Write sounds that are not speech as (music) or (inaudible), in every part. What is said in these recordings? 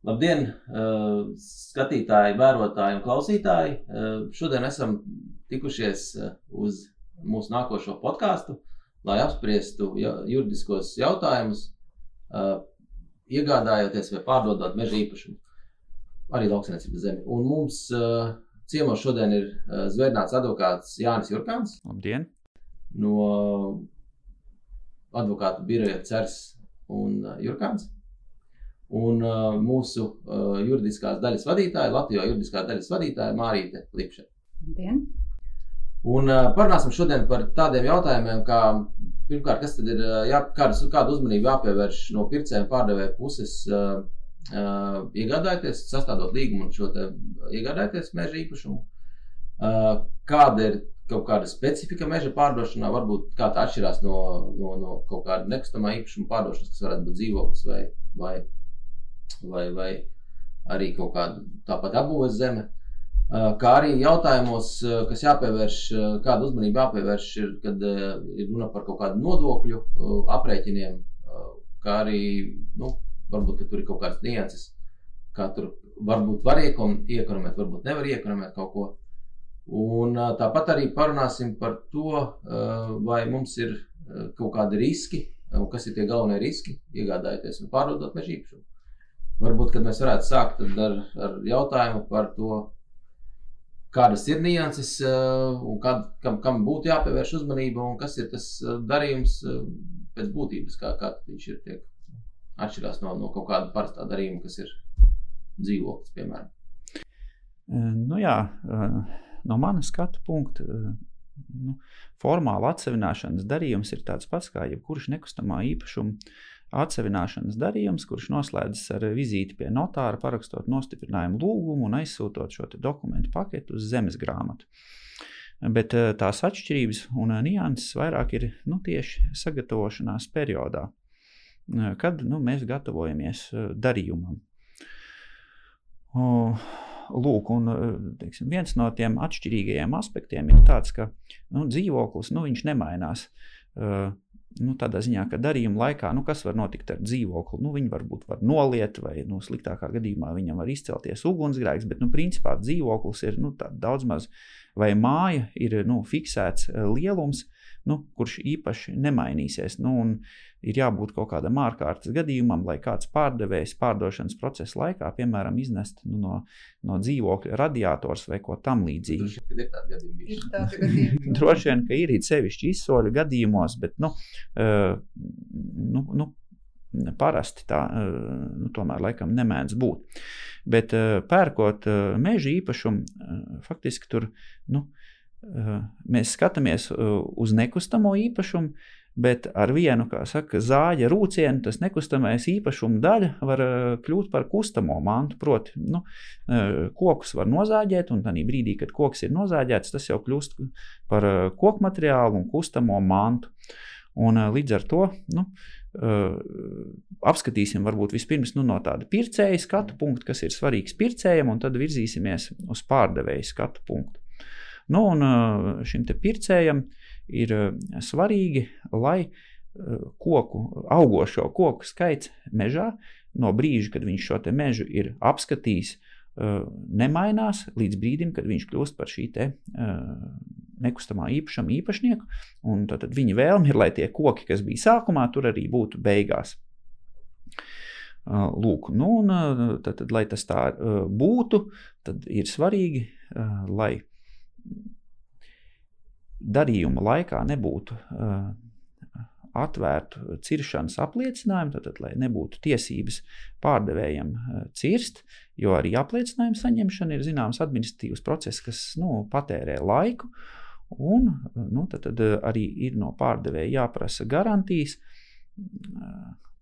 Labdien, skatītāji, vērotāji un klausītāji! Šodien esam tikušies uz mūsu nākošo podkāstu, lai apspriestu juridiskos jautājumus, iegādājoties vai pārdodot meža īpašumu, arī lauksaimniecības zemi. Un mums ciemos šodien ir zvērnāts advokāts Jānis Jurkāns. Labdien! No advokātu biroja Cers un Jurkāns. Un uh, mūsu uh, juridiskās daļas vadītāja, Latvijas juridiskās daļas vadītāja Mārīte Lipša. Labdien! Un uh, parunāsim šodien par tādiem jautājumiem, kā pirmkārt, kas tad ir, jā, kādas, kāda uzmanība jāpievērš no pircēja un pārdevēja puses uh, uh, iegādājoties, sastādot līgumu un šo te iegādājoties meža īpašumu. Uh, kāda ir kaut kāda specifika meža pārdošanā, varbūt kā tā atšķirās no, no, no kaut kāda nekustamā īpašuma pārdošanas, kas varētu būt dzīvoklis vai, vai vai, vai arī kaut kāda tāpat apbūves zeme. Kā arī jautājumos, kas jāpievērš, kāda uzmanība jāpievērš, ir, kad ir runa par kaut kādu nodokļu aprēķiniem, kā arī, nu, varbūt tur ir kaut kādas nianses, kā tur varbūt var iekonomēt, varbūt nevar iekonomēt kaut ko. Un tāpat arī parunāsim par to, vai mums ir kaut kādi riski, kas ir tie galvenie riski, iegādājoties un pārdodot meža īpašumu. Varbūt mēs varētu sākt ar, ar jautājumu par to, kādas ir nianses eh, un kad, kam, kam būtu jāpievērš uzmanība un kas ir tas eh, darījums eh, pēc būtības, kā, kā viņš ir tiek atšķirās no, no kaut kāda parastā darījuma, kas ir dzīvoklis, piemēram. Nu jā, no manas skatu punkta, nu, formāla atsevināšanas darījums ir tāds pats kā jebkurš nekustamā īpašuma atsevināšanas darījums, kurš noslēdzas ar vizīti pie notāra, parakstot nostiprinājumu lūgumu un aizsūtot šo dokumentu paketu uz zemes grāmatu. Bet eh, tās atšķirības un eh, nianses vairāk ir nu, tieši sagatavošanās periodā, eh, kad nu, mēs gatavojamies darījumam. Lūk, un teiksim, viens no tiem atšķirīgajiem aspektiem ir tāds, ka nu, dzīvoklis nu, nemainās nu, tādā ziņā, ka darījuma laikā, nu, kas var notikt ar dzīvokli, nu, viņi varbūt var noliet, vai nu, sliktākā gadījumā viņam var izcelties ugunsgrēks, bet, nu, principā dzīvoklis ir nu, daudz maz, vai māja ir nu, fiksēts eh, lielums, nu, kurš īpaši nemainīsies. Nu, ir jābūt kaut kādam ārkārtas gadījumam, lai kāds pārdevējs pārdošanas procesa laikā, piemēram, iznest nu, no, no dzīvokļa radiators vai ko tamlīdzīgu. Droši vien, ka ir (laughs) sevišķi izsoļu gadījumos, bet nu, uh, nu, nu, parasti tā uh, nu, tomēr laikam nemēdz būt. Bet uh, pērkot meža īpašumu, faktiski tur nu, mēs skatāmies uz nekustamo īpašumu, Bet ar vienu, saka, zāģa rūcienu, tas nekustamais īpašuma daļa var kļūt par kustamo mantu. Proti, nu, kokus var nozāģēt, un tādā brīdī, kad koks ir nozāģēts, tas jau kļūst par koku materiālu un kustamo mantu. Un, līdz ar to nu, apskatīsim varbūt vispirms nu, no tāda pircēja skatu punkta, kas ir svarīgs pircējam, un tad virzīsimies uz pārdevēja skatu punktu. Nu, un šim pircējam ir eh, svarīgi, lai eh, koku, augošo koku skaits mežā no brīža, kad viņš šo mežu ir apskatījis, eh, nemainās līdz brīdim, kad viņš kļūst par šī te, nekustamā īpašuma īpašnieku. Tad viņa vēlme ir, lai tie koki, kas bija sākumā, tur arī būtu beigās. Lūk, nu, un, tad, tad, lai tas tā būtu, tad ir svarīgi, lai darījuma laikā nebūtu uh, atvērtu ciršanas apliecinājumu, tad, lai nebūtu tiesības pārdevējiem cirst, jo arī apliecinājuma saņemšana ir zināms administratīvs process, kas nu, patērē laiku. Un nu, tad, tad arī ir no pārdevēja jāprasa garantijas,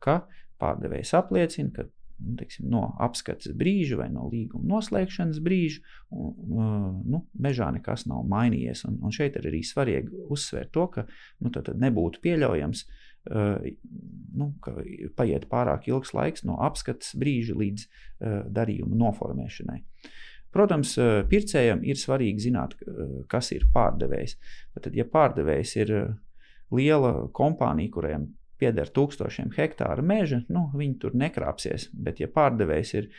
ka pārdevējs apliecina, ka nu, teiksim, no apskates brīža vai no līguma noslēgšanas brīža, un, nu, mežā nekas nav mainījies. Un, un šeit ir arī svarīgi uzsvērt to, ka nu, nebūtu pieļaujams, nu, ka paiet pārāk ilgs laiks no apskates brīža līdz darījuma noformēšanai. Protams, pircējam ir svarīgi zināt, kas ir pārdevējs. Tad, ja pārdevējs ir liela kompānija, kuriem pieder tūkstošiem hektāru meža, nu, viņi tur nekrāpsies. Bet, ja pārdevējs ir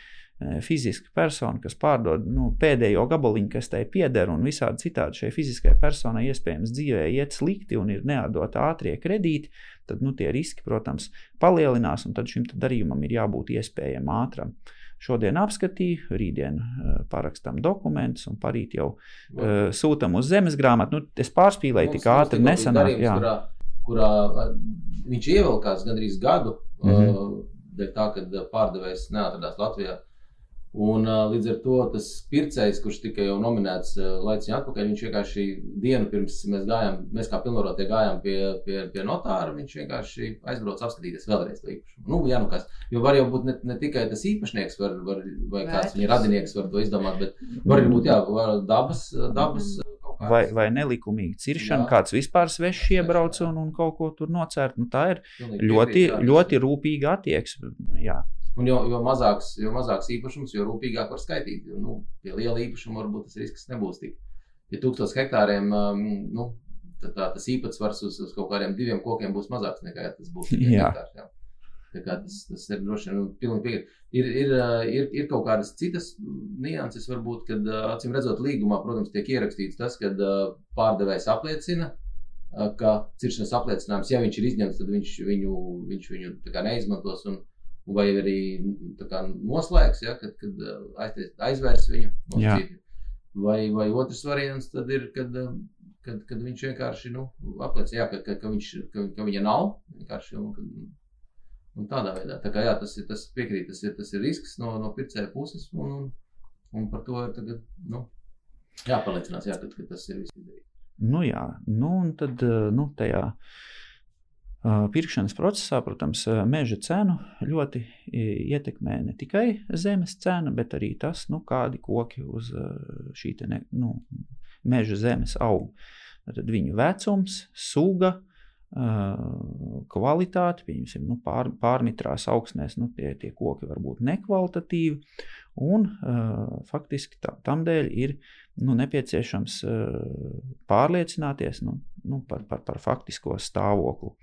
fiziska persona, kas pārdod nu, pēdējo gabaliņu, kas tai pieder, un visādi citādi šai fiziskajai personai iespējams dzīvē iet slikti un ir neatdot ātrie kredīti, tad nu, tie riski, protams, palielinās, un tad šim darījumam ir jābūt iespējamam ātram. Šodien apskatīju, rītdien uh, parakstām dokumentus, un parīt jau uh, sūtām uz zemes grāmatu. Nu, es pārspīlēju tik ātri, nesenāk. Kurā, viņš ievilkās gandrīz gadu, mm -hmm. dēļ tā, ka pārdevējs neatradās Latvijā. Un, līdz ar to tas pircējs, kurš tika jau nominēts laiciņā atpakaļ, viņš vienkārši dienu pirms mēs gājām, mēs kā pilnvarotie gājām pie, pie, pie notāra, viņš vienkārši aizbrauca apskatīties vēlreiz to īpašumu. Nu, jā, nu kas, jo var jau būt ne, ne tikai tas īpašnieks, var, var, vai kāds viņa radinieks var to izdomāt, bet var arī būt jā, dabas. dabas Vai, vai nelikumīga ciršana, jā. kāds vispār svešs iebrauc un, un kaut ko tur nocērt. Nu, tā ir Pilnīgi ļoti, ļoti rūpīga attieksme. Un jo, jo, mazāks, jo mazāks īpašums, jo rūpīgāk var skaitīt. Nu, pie liela īpašuma varbūt tas risks nebūs tik. Ja tūkstoš hektāriem, um, nu, tad tā, tas īpatsvars uz, uz kaut kādiem diviem kokiem būs mazāks nekā ja tas būs hektārs. Jā. Tas, tas ir droši vien pilnīgi piekrīt. Ir, ir, uh, ir, ir kaut kādas citas nianses, varbūt, kad uh, acīm redzot līgumā, protams, tiek ierakstīts tas, ka uh, pārdevējs apliecina, ka ciršanas apliecinājums, ja viņš ir izņemts, tad viņš viņu, viņš viņu neizmantos. Un, vai arī kā, noslēgs, ja, kad, kad aizvērs viņu. Vai, vai otrs variants ir, kad, kad, kad viņš vienkārši nu, apliecina, ka, ka, ka, viņš, ka, ka viņa nav. Un, kad, un tādā veidā tā kā, jā, tas ir tas piekrīt, tas ir, tas ir risks no, no pircēja puses. Un, un, un par to ir tagad, nu, jāpaliecinās, jā, kad, kad tas ir viss izdarīts. Nu, jā, nu, un tad nu, tajā Pirkšanas procesā, protams, meža cenu ļoti ietekmē ne tikai zemes cena, bet arī tas, nu, kādi koki uz šī te, ne, nu, meža zemes aug. Tad viņu vecums, suga, kvalitāte, pieņemsim, nu, pār, pārmitrās augsnēs, nu, tie, tie koki var būt nekvalitatīvi, un uh, faktiski tā, tam dēļ ir nu, nepieciešams uh, pārliecināties nu, nu, par, par, par faktisko stāvokli.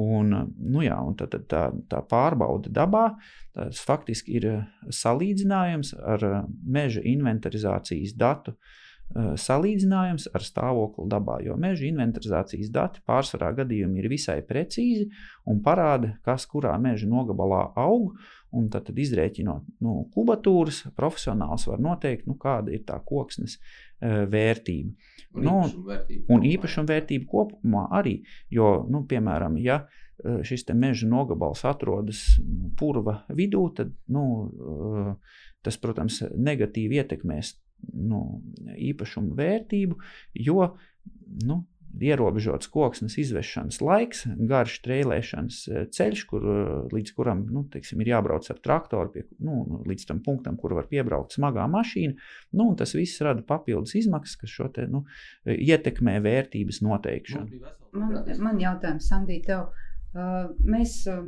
Un, nu jā, un tad tā, tā pārbaude dabā, tas faktiski ir salīdzinājums ar meža inventarizācijas datu uh, salīdzinājums ar stāvokli dabā, jo meža inventarizācijas dati pārsvarā gadījumi ir visai precīzi un parāda, kas kurā meža nogabalā aug. Un tad, tad izrēķinot nu, kubatūras, profesionāls var noteikt, nu, kāda ir tā koksnes uh, vērtība. Un, nu, īpašuma vērtība. kopumā arī. Jo, nu, piemēram, ja uh, šis meža nogabals atrodas nu, purva vidū, tad nu, uh, tas, protams, negatīvi ietekmēs nu, īpašumu vērtību, jo nu, ierobežots koksnes izvešanas laiks, garš trēlēšanas eh, ceļš, kur, eh, līdz kuram nu, teiksim, ir jābrauc ar traktoru pie, nu, līdz tam punktam, kur var piebraukt smagā mašīna. Nu, tas viss rada papildus izmaksas, kas šo te, nu, ietekmē vērtības noteikšanu. Man, man jautājums, Sandī, tev. Uh, mēs uh,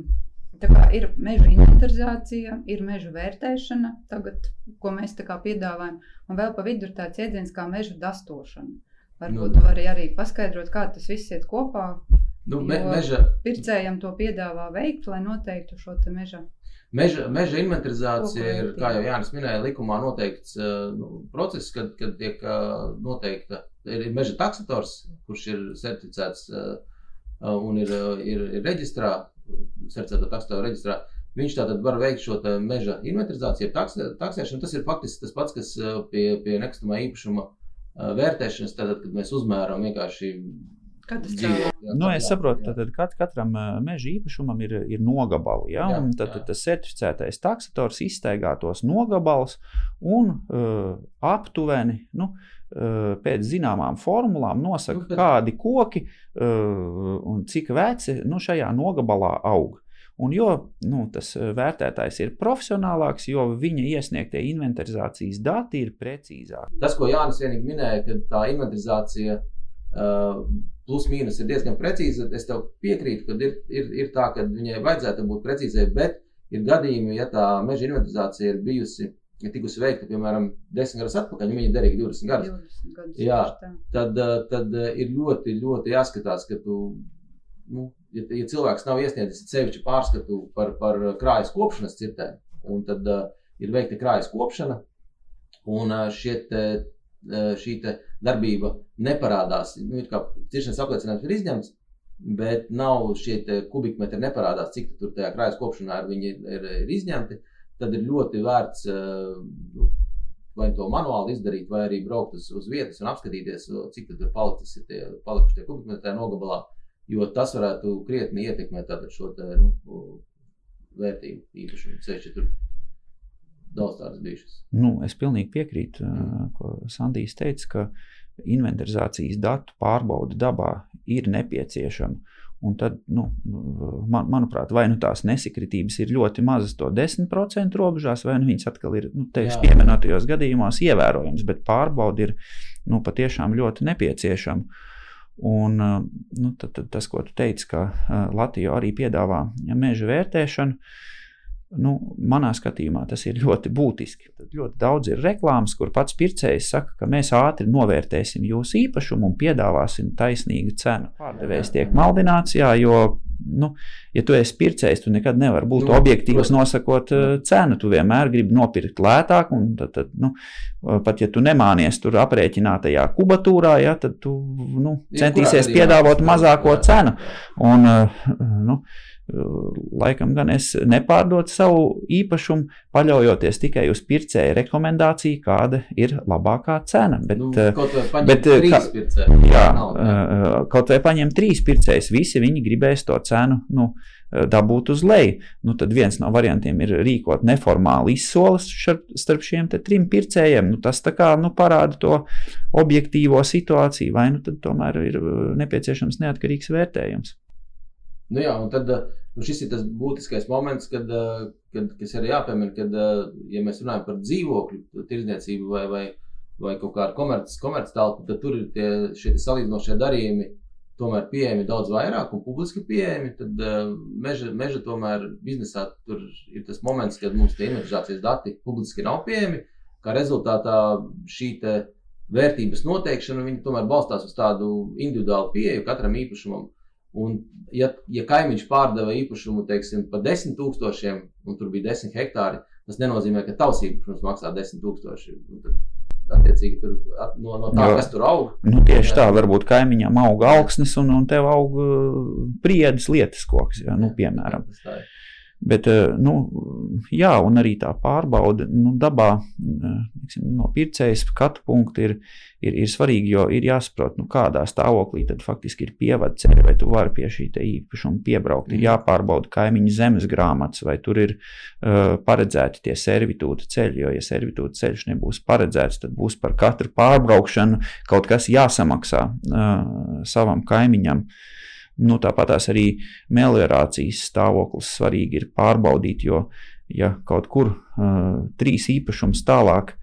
Tā kā ir meža inventarizācija, ir meža vērtēšana, tagad, ko mēs piedāvājam, un vēl pa vidu ir tāds jēdziens kā meža dastošana. Varbūt nu, var arī paskaidrot, kā tas viss iet kopā. Nu, me, meža... Pircējiem to piedāvā veikt, lai noteiktu šo meža. Meža, meža inventarizācija ir, kā jau Jānis minēja, likumā noteikts nu, process, kad, kad tiek noteikta ir meža taksators, kurš ir certificēts un ir, ir, ir reģistrā, certificēta taksotāra reģistrā. Viņš tātad var veikt šo meža inventarizāciju, taksē, taksēšanu. Tas ir faktiski tas pats, kas pie, pie nekustamā īpašuma vērtēšanas, tātad, kad mēs uzmēram vienkārši Dzīvē, jā, nu, es saprotu, ka kat, katram meža īpašumam ir, ir nogabali. Ja? Jā, tad, tad tas certificētais taksators iztaigā tos nogabalus un uh, aptuveni. Nu, pēc zināmām formulām nosaka, nu, bet... kādi koki uh, un cik veci nu, šajā nogabalā aug. Un jo nu, tas vērtētājs ir profesionālāks, jo viņa iesniegtie inventarizācijas dati ir precīzāki. Tas, ko Jānis vienīgi minēja, ka tā inventarizācija uh, plus mīnus ir diezgan precīza, es tev piekrītu, ka ir, ir, ir tā, ka viņai vajadzētu būt precīzai, bet ir gadījumi, ja tā meža inventarizācija ir bijusi ir tikusi veikta, piemēram, desmit gadus atpakaļ, viņa derīga 20 gadus. 20 gadus jā, tad, eh, tad eh, ir ļoti, ļoti jāskatās, ka tu, nu, ja, ja cilvēks nav iesniedzis sevišķi pārskatu par, par krājas kopšanas cirtēm, un tad uh, ir veikta krājas kopšana, un uh, te, uh, šī darbība neparādās. Nu, kā ciršanas apliecinājums ir izņemts, bet nav šie kubikmetri neparādās, cik tur tajā krājas kopšanā ir, viņi ir, ir izņemti. Tad ir ļoti vērts uh, vai to manuāli izdarīt, vai arī braukt uz, uz vietas un apskatīties, cik palicis ir tie palikušie kubikmetri tajā nogabalā, jo tas varētu krietni ietekmēt šo te, nu, vērtību īpašumu. Ceļš, tur daudz tādas bijušas. Nu, es pilnīgi piekrītu, mm. ko Sandijs teica, ka inventarizācijas datu pārbauda dabā ir nepieciešama. Un tad, nu, man, manuprāt, vai nu tās nesakritības ir ļoti mazas, to 10% robežās, vai nu viņas atkal ir nu, tevis pieminētajos gadījumos ievērojams, bet pārbaudi ir nu, patiešām ļoti nepieciešama. Un nu, tad, tad tas, ko tu teici, ka Latvija arī piedāvā meža vērtēšanu, Nu, manā skatījumā tas ir ļoti būtiski. Tad ļoti daudz ir reklāmas, kur pats pircējs saka, ka mēs ātri novērtēsim jūsu īpašumu un piedāvāsim taisnīgu cenu. Pārdevējs tiek maldināts, jā, jo, nu, ja tu esi pircējs, tu nekad nevari būt nu, objektīvs nosakot uh, cenu. Tu vienmēr gribi nopirkt lētāk, un tad, tad nu, pat ja tu nemānies tur aprēķinātajā kubatūrā, jā, tad tu nu, centīsies piedāvāt mazāko cenu. Un, uh, nu, Laikam gan es nepārdodu savu īpašumu, paļaujoties tikai uz pircēja rekomendāciju, kāda ir labākā cena. Bet, nu, bet, kā, jā, kaut vai paņem trīs pircējus, visi viņi gribēs to cenu nu, dabūt uz leju. Nu, tad viens no variantiem ir rīkot neformāli izsoles starp šiem trim pircējiem. Nu, tas kā, nu, parāda to objektīvo situāciju, vai nu tomēr ir nepieciešams neatkarīgs vērtējums. Nu jā, un tad nu šis ir tas būtiskais moments, kad, kad, kas ir jāpiemina, kad, ja mēs runājam par dzīvokļu tirdzniecību vai, vai, vai kaut kādu komerces komerc telpu, tad tur ir tie, šie salīdzinošie darījumi tomēr pieejami daudz vairāk un publiski pieejami. Tad meža, meža tomēr biznesā tur ir tas moments, kad mums tie inventarizācijas dati publiski nav pieejami. Kā rezultātā šī vērtības noteikšana, tomēr balstās uz tādu individuālu pieeju katram īpašumam. Un, ja, ja kaimiņš pārdeva īpašumu teiksim, par 10 tūkstošiem, un tur bija 10 hektāri, tas nenozīmē, ka tavs īpašums maksā 10 tūkstoši. Attiecīgi, tur, no, no tā, jo, kas tur aug. Nu, tieši jā. tā, varbūt kaimiņam aug augsnes, un, un tev aug uh, priedis lietas koks, jā, nu, piemēram. Jā. Bet, eh, nu, jā, un arī tā pārbaude nu, dabā tiksim, no pircēja skatu punkta ir, ir, ir svarīga, jo ir jāsaprot, nu, kādā stāvoklī tad faktiski ir pievada ceļi, vai tu vari pie šī īpašuma piebraukt. Ir jāpārbauda kaimiņu zemes grāmatas, vai tur ir uh, paredzēti tie servitūta ceļi, jo, ja servitūta ceļš nebūs paredzēts, tad būs par katru pārbraukšanu kaut kas jāsamaksā uh, savam kaimiņam. Nu, tāpat arī meliorācijas stāvoklis svarīgi ir pārbaudīt, jo, ja kaut kur uh, trīs īpašums tālāk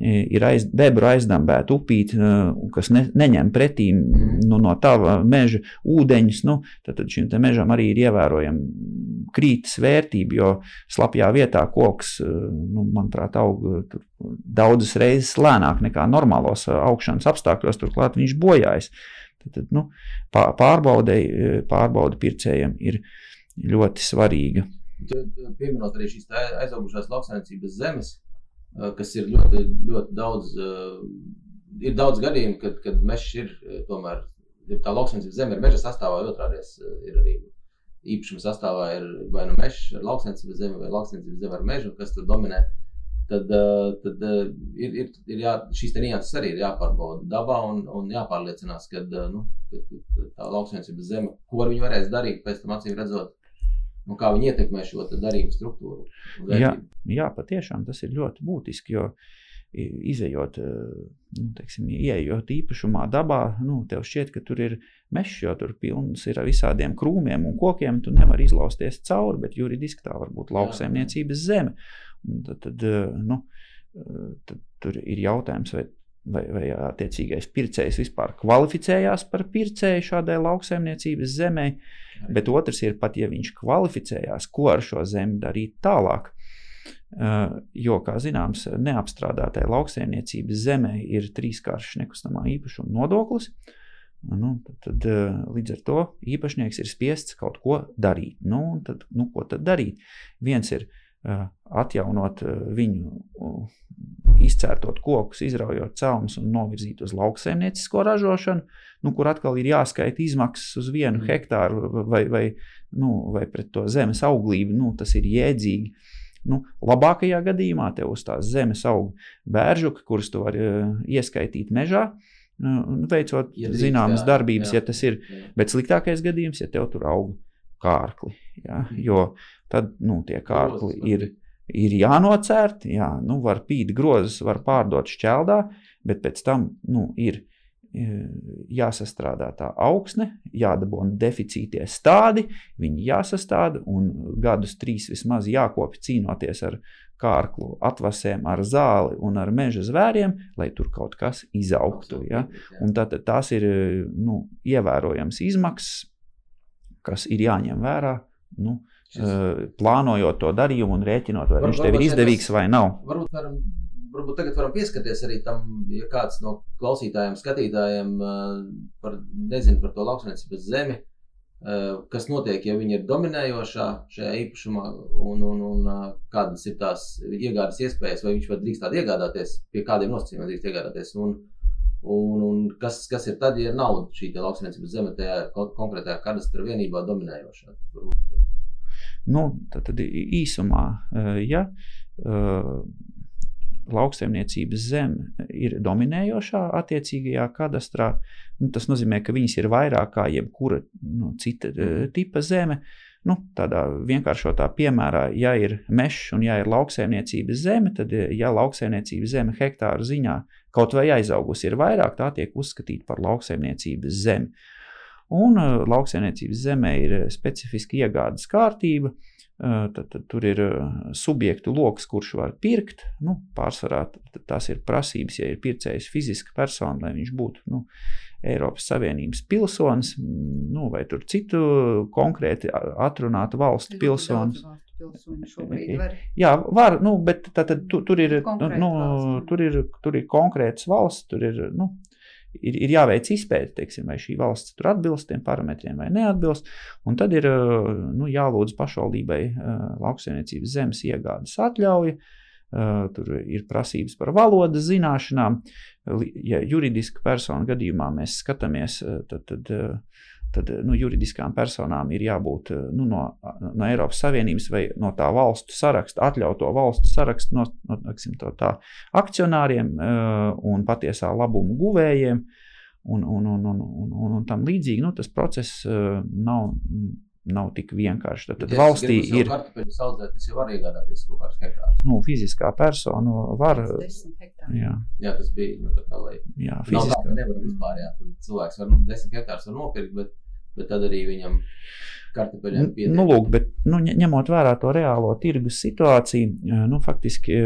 ir aiz, bebra aizdambēta upīte, kas ne, neņem pretī nu, no tava meža ūdeņus, nu, tad, tad šim mežam arī ir ievērojama krītas vērtība, jo slapjā vietā koks, nu, manuprāt, aug daudzas reizes lēnāk nekā normālos augšanas apstākļos, turklāt viņš bojājas. Tad, nu, pārbaude pircējiem ir ļoti svarīga. Pieminot arī šīs aizaugušās lauksaimniecības zemes, kas ir ļoti, ļoti daudz, ir daudz gadījumu, kad, kad mežs ir tomēr, ja tā lauksaimniecības zeme ir meža sastāvā, otrādies ir arī īpašuma sastāvā ir vai nu mežs ar lauksaimniecības zemi vai lauksaimniecības zeme ar mežu, kas tur dominē. Tad, eh, tad eh, ir, ir, ir jā, šīs nianses arī ir jāpārbauda dabā un, un jāpārliecinās, ka eh, nu, tā lauksniecības zeme, ko viņi varēs darīt pēc tam acīm redzot. Nu, kā viņi ietekmē šo darījumu struktūru? Jā, jā, patiešām tas ir ļoti būtiski. Jo izējot, nu, teiksim, ieejot īpašumā dabā, nu, tev šķiet, ka tur ir mežs, jo tur pilns ir ar visādiem krūmiem un kokiem. Tu nevari izlausties cauri, bet juridiski tā var būt lauksaimniecības zeme. Tad, tad, eh, nu, eh, tad tur ir jautājums, vai, vai, vai attiecīgais pircējs vispār kvalificējās par pircēju šādai lauksaimniecības zemē. Bet otrs ir pat, ja viņš kvalificējās, ko ar šo zemi darīt tālāk. Uh, jo, kā zināms, neapstrādātai lauksaimniecības zemē ir trīskāršs nekustamā īpašuma nodoklis. Nu, tad, tad, līdz ar to īpašnieks ir spiests kaut ko darīt. Nu, tad, nu, ko tad darīt? Viens ir uh, atjaunot uh, viņu, uh, izcērtot kokus, izraujot celmus un novirzīt uz lauksaimniecisko ražošanu, nu, kur atkal ir jāskaita izmaksas uz vienu mm. hektāru vai, vai, nu, vai pret to zemes auglību. Nu, tas ir jēdzīgi. Nu, labākajā gadījumā tev uz tās zemes aug bēržuki, kurus tu vari uh, ieskaitīt mežā. Uh, veicot ja zināmas darbības, jā, ja tas ir. Jā. Bet sliktākais gadījums, ja tev tur aug kārkli, jā, mhm. jo tad nu, tie kārkli ir, ir jānocērt, jā, nu, var pīt grozas, var pārdot šķeldā, bet pēc tam nu, ir e, jāsastrādā tā augsne, jādabūna deficītie stādi, viņi jāsastāda un gadus trīs vismaz jākopja cīnoties ar kārklu atvasēm, ar zāli un ar meža zvēriem, lai tur kaut kas izaugtu. Ja? Un tad tās ir nu, ievērojams izmaksas, kas ir jāņem vērā. Nu, Šis... Plānojot to darījumu un rēķinot, vai varbūt, viņš tev ir izdevīgs vai nav. Varbūt, varam, varbūt tagad varam pieskarties arī tam, ja kāds no klausītājiem, skatītājiem par, nezinu par to lauksaimniecības zemi, Eh, kas notiek, ja viņi ir dominējošā šajā īpašumā, un, un, un eh, kādas ir tās iegādes iespējas, vai viņš var drīkst tādu iegādāties, pie kādiem nosacījumiem drīkst iegādāties. Un, un, un kas, kas ir tad, ja nav šī lauksaimniecības zeme tajā konkrētajā kadastra vienībā dominējošā? Nu, tad, tad īsumā, eh, ja lauksaimniecības zeme ir dominējošā attiecīgajā kadastrā, nu, tas nozīmē, ka viņas ir vairāk kā jebkura nu, cita uh, tipa zeme. Nu, tādā vienkāršotā piemērā, ja ir mežs un ja ir lauksaimniecības zeme, tad, e, ja lauksaimniecības zeme hektāru ziņā kaut vai aizaugusi ir vairāk, tā tiek uzskatīta par lauksaimniecības zemi. Un uh, lauksaimniecības zemē ir specifiska iegādes kārtība, uh, Tad, tad tur ir subjektu lokus, kurš var pirkt. Nu, pārsvarā tās ir prasības, ja ir pircējs fiziska persona, lai viņš būtu nu, Eiropas Savienības pilsonis, nu, vai citu konkrēti atrunātu valstu pilsonis. Var. Jā, var, nu, bet tā, tad, tu, tur, ir, nu, tur, ir, tur ir konkrētas valsts, tur ir nu, ir, ir jāveic izpēte, teiksim, vai šī valsts tur atbilst tiem parametriem vai neatbilst. Un tad ir nu, jālūdz pašvaldībai lauksaimniecības zemes iegādes atļauja. Tur ir prasības par valodas zināšanām. Ja juridiska persona gadījumā mēs skatāmies, tad, tad tad nu, juridiskām personām ir jābūt nu, no, no Eiropas Savienības vai no tā valstu saraksta, atļautu valstu sarakstu, no, no aksim, tā, akcionāriem un patiesā labuma guvējiem. Un, un, un, un, un, un, un tam līdzīgi nu, tas process nav, nav tik vienkārši. Tad, tad ja valstī ir. Audzēt, tas jau var iegādāties kaut kāds hektārs. Nu, fiziskā persona var. Jā. jā, tas bija. Nu, tā, lai... Jā, tā, nevaram vispār, jā. Tad cilvēks var, nu, 10 hektārus var nopirkt, bet bet tad arī viņam kartupeļiem pietiek. Nu, lūk, bet, nu, ņemot vērā to reālo tirgus situāciju, nu, faktiski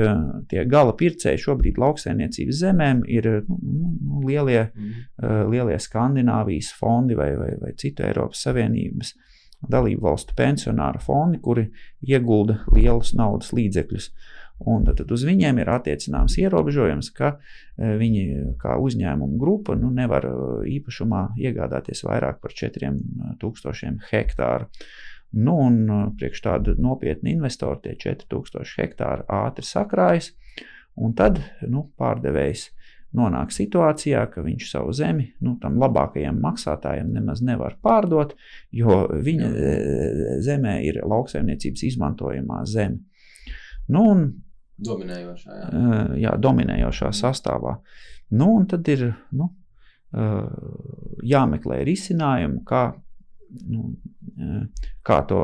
tie gala pircēji šobrīd lauksainiecības zemēm ir nu, nu, lielie, mm. lielie Skandināvijas fondi vai, vai, vai citu Eiropas Savienības dalību valstu pensionāru fondi, kuri iegulda lielus naudas līdzekļus. Un tad, uz viņiem ir attiecināms ierobežojums, ka e, viņi kā uzņēmuma grupa nu, nevar e, īpašumā iegādāties vairāk par 4000 hektāru. Nu, un priekš tāda nopietna investora tie 4000 hektāri ātri sakrājas, un tad nu, pārdevējs nonāk situācijā, ka viņš savu zemi nu, tam labākajam maksātājam nemaz nevar pārdot, jo viņa zemē ir lauksaimniecības izmantojamā zeme. Nu, Dominējošā, jā. jā, dominējošā sastāvā. Nu, un tad ir nu, jāmeklē risinājumi, kā, nu, kā to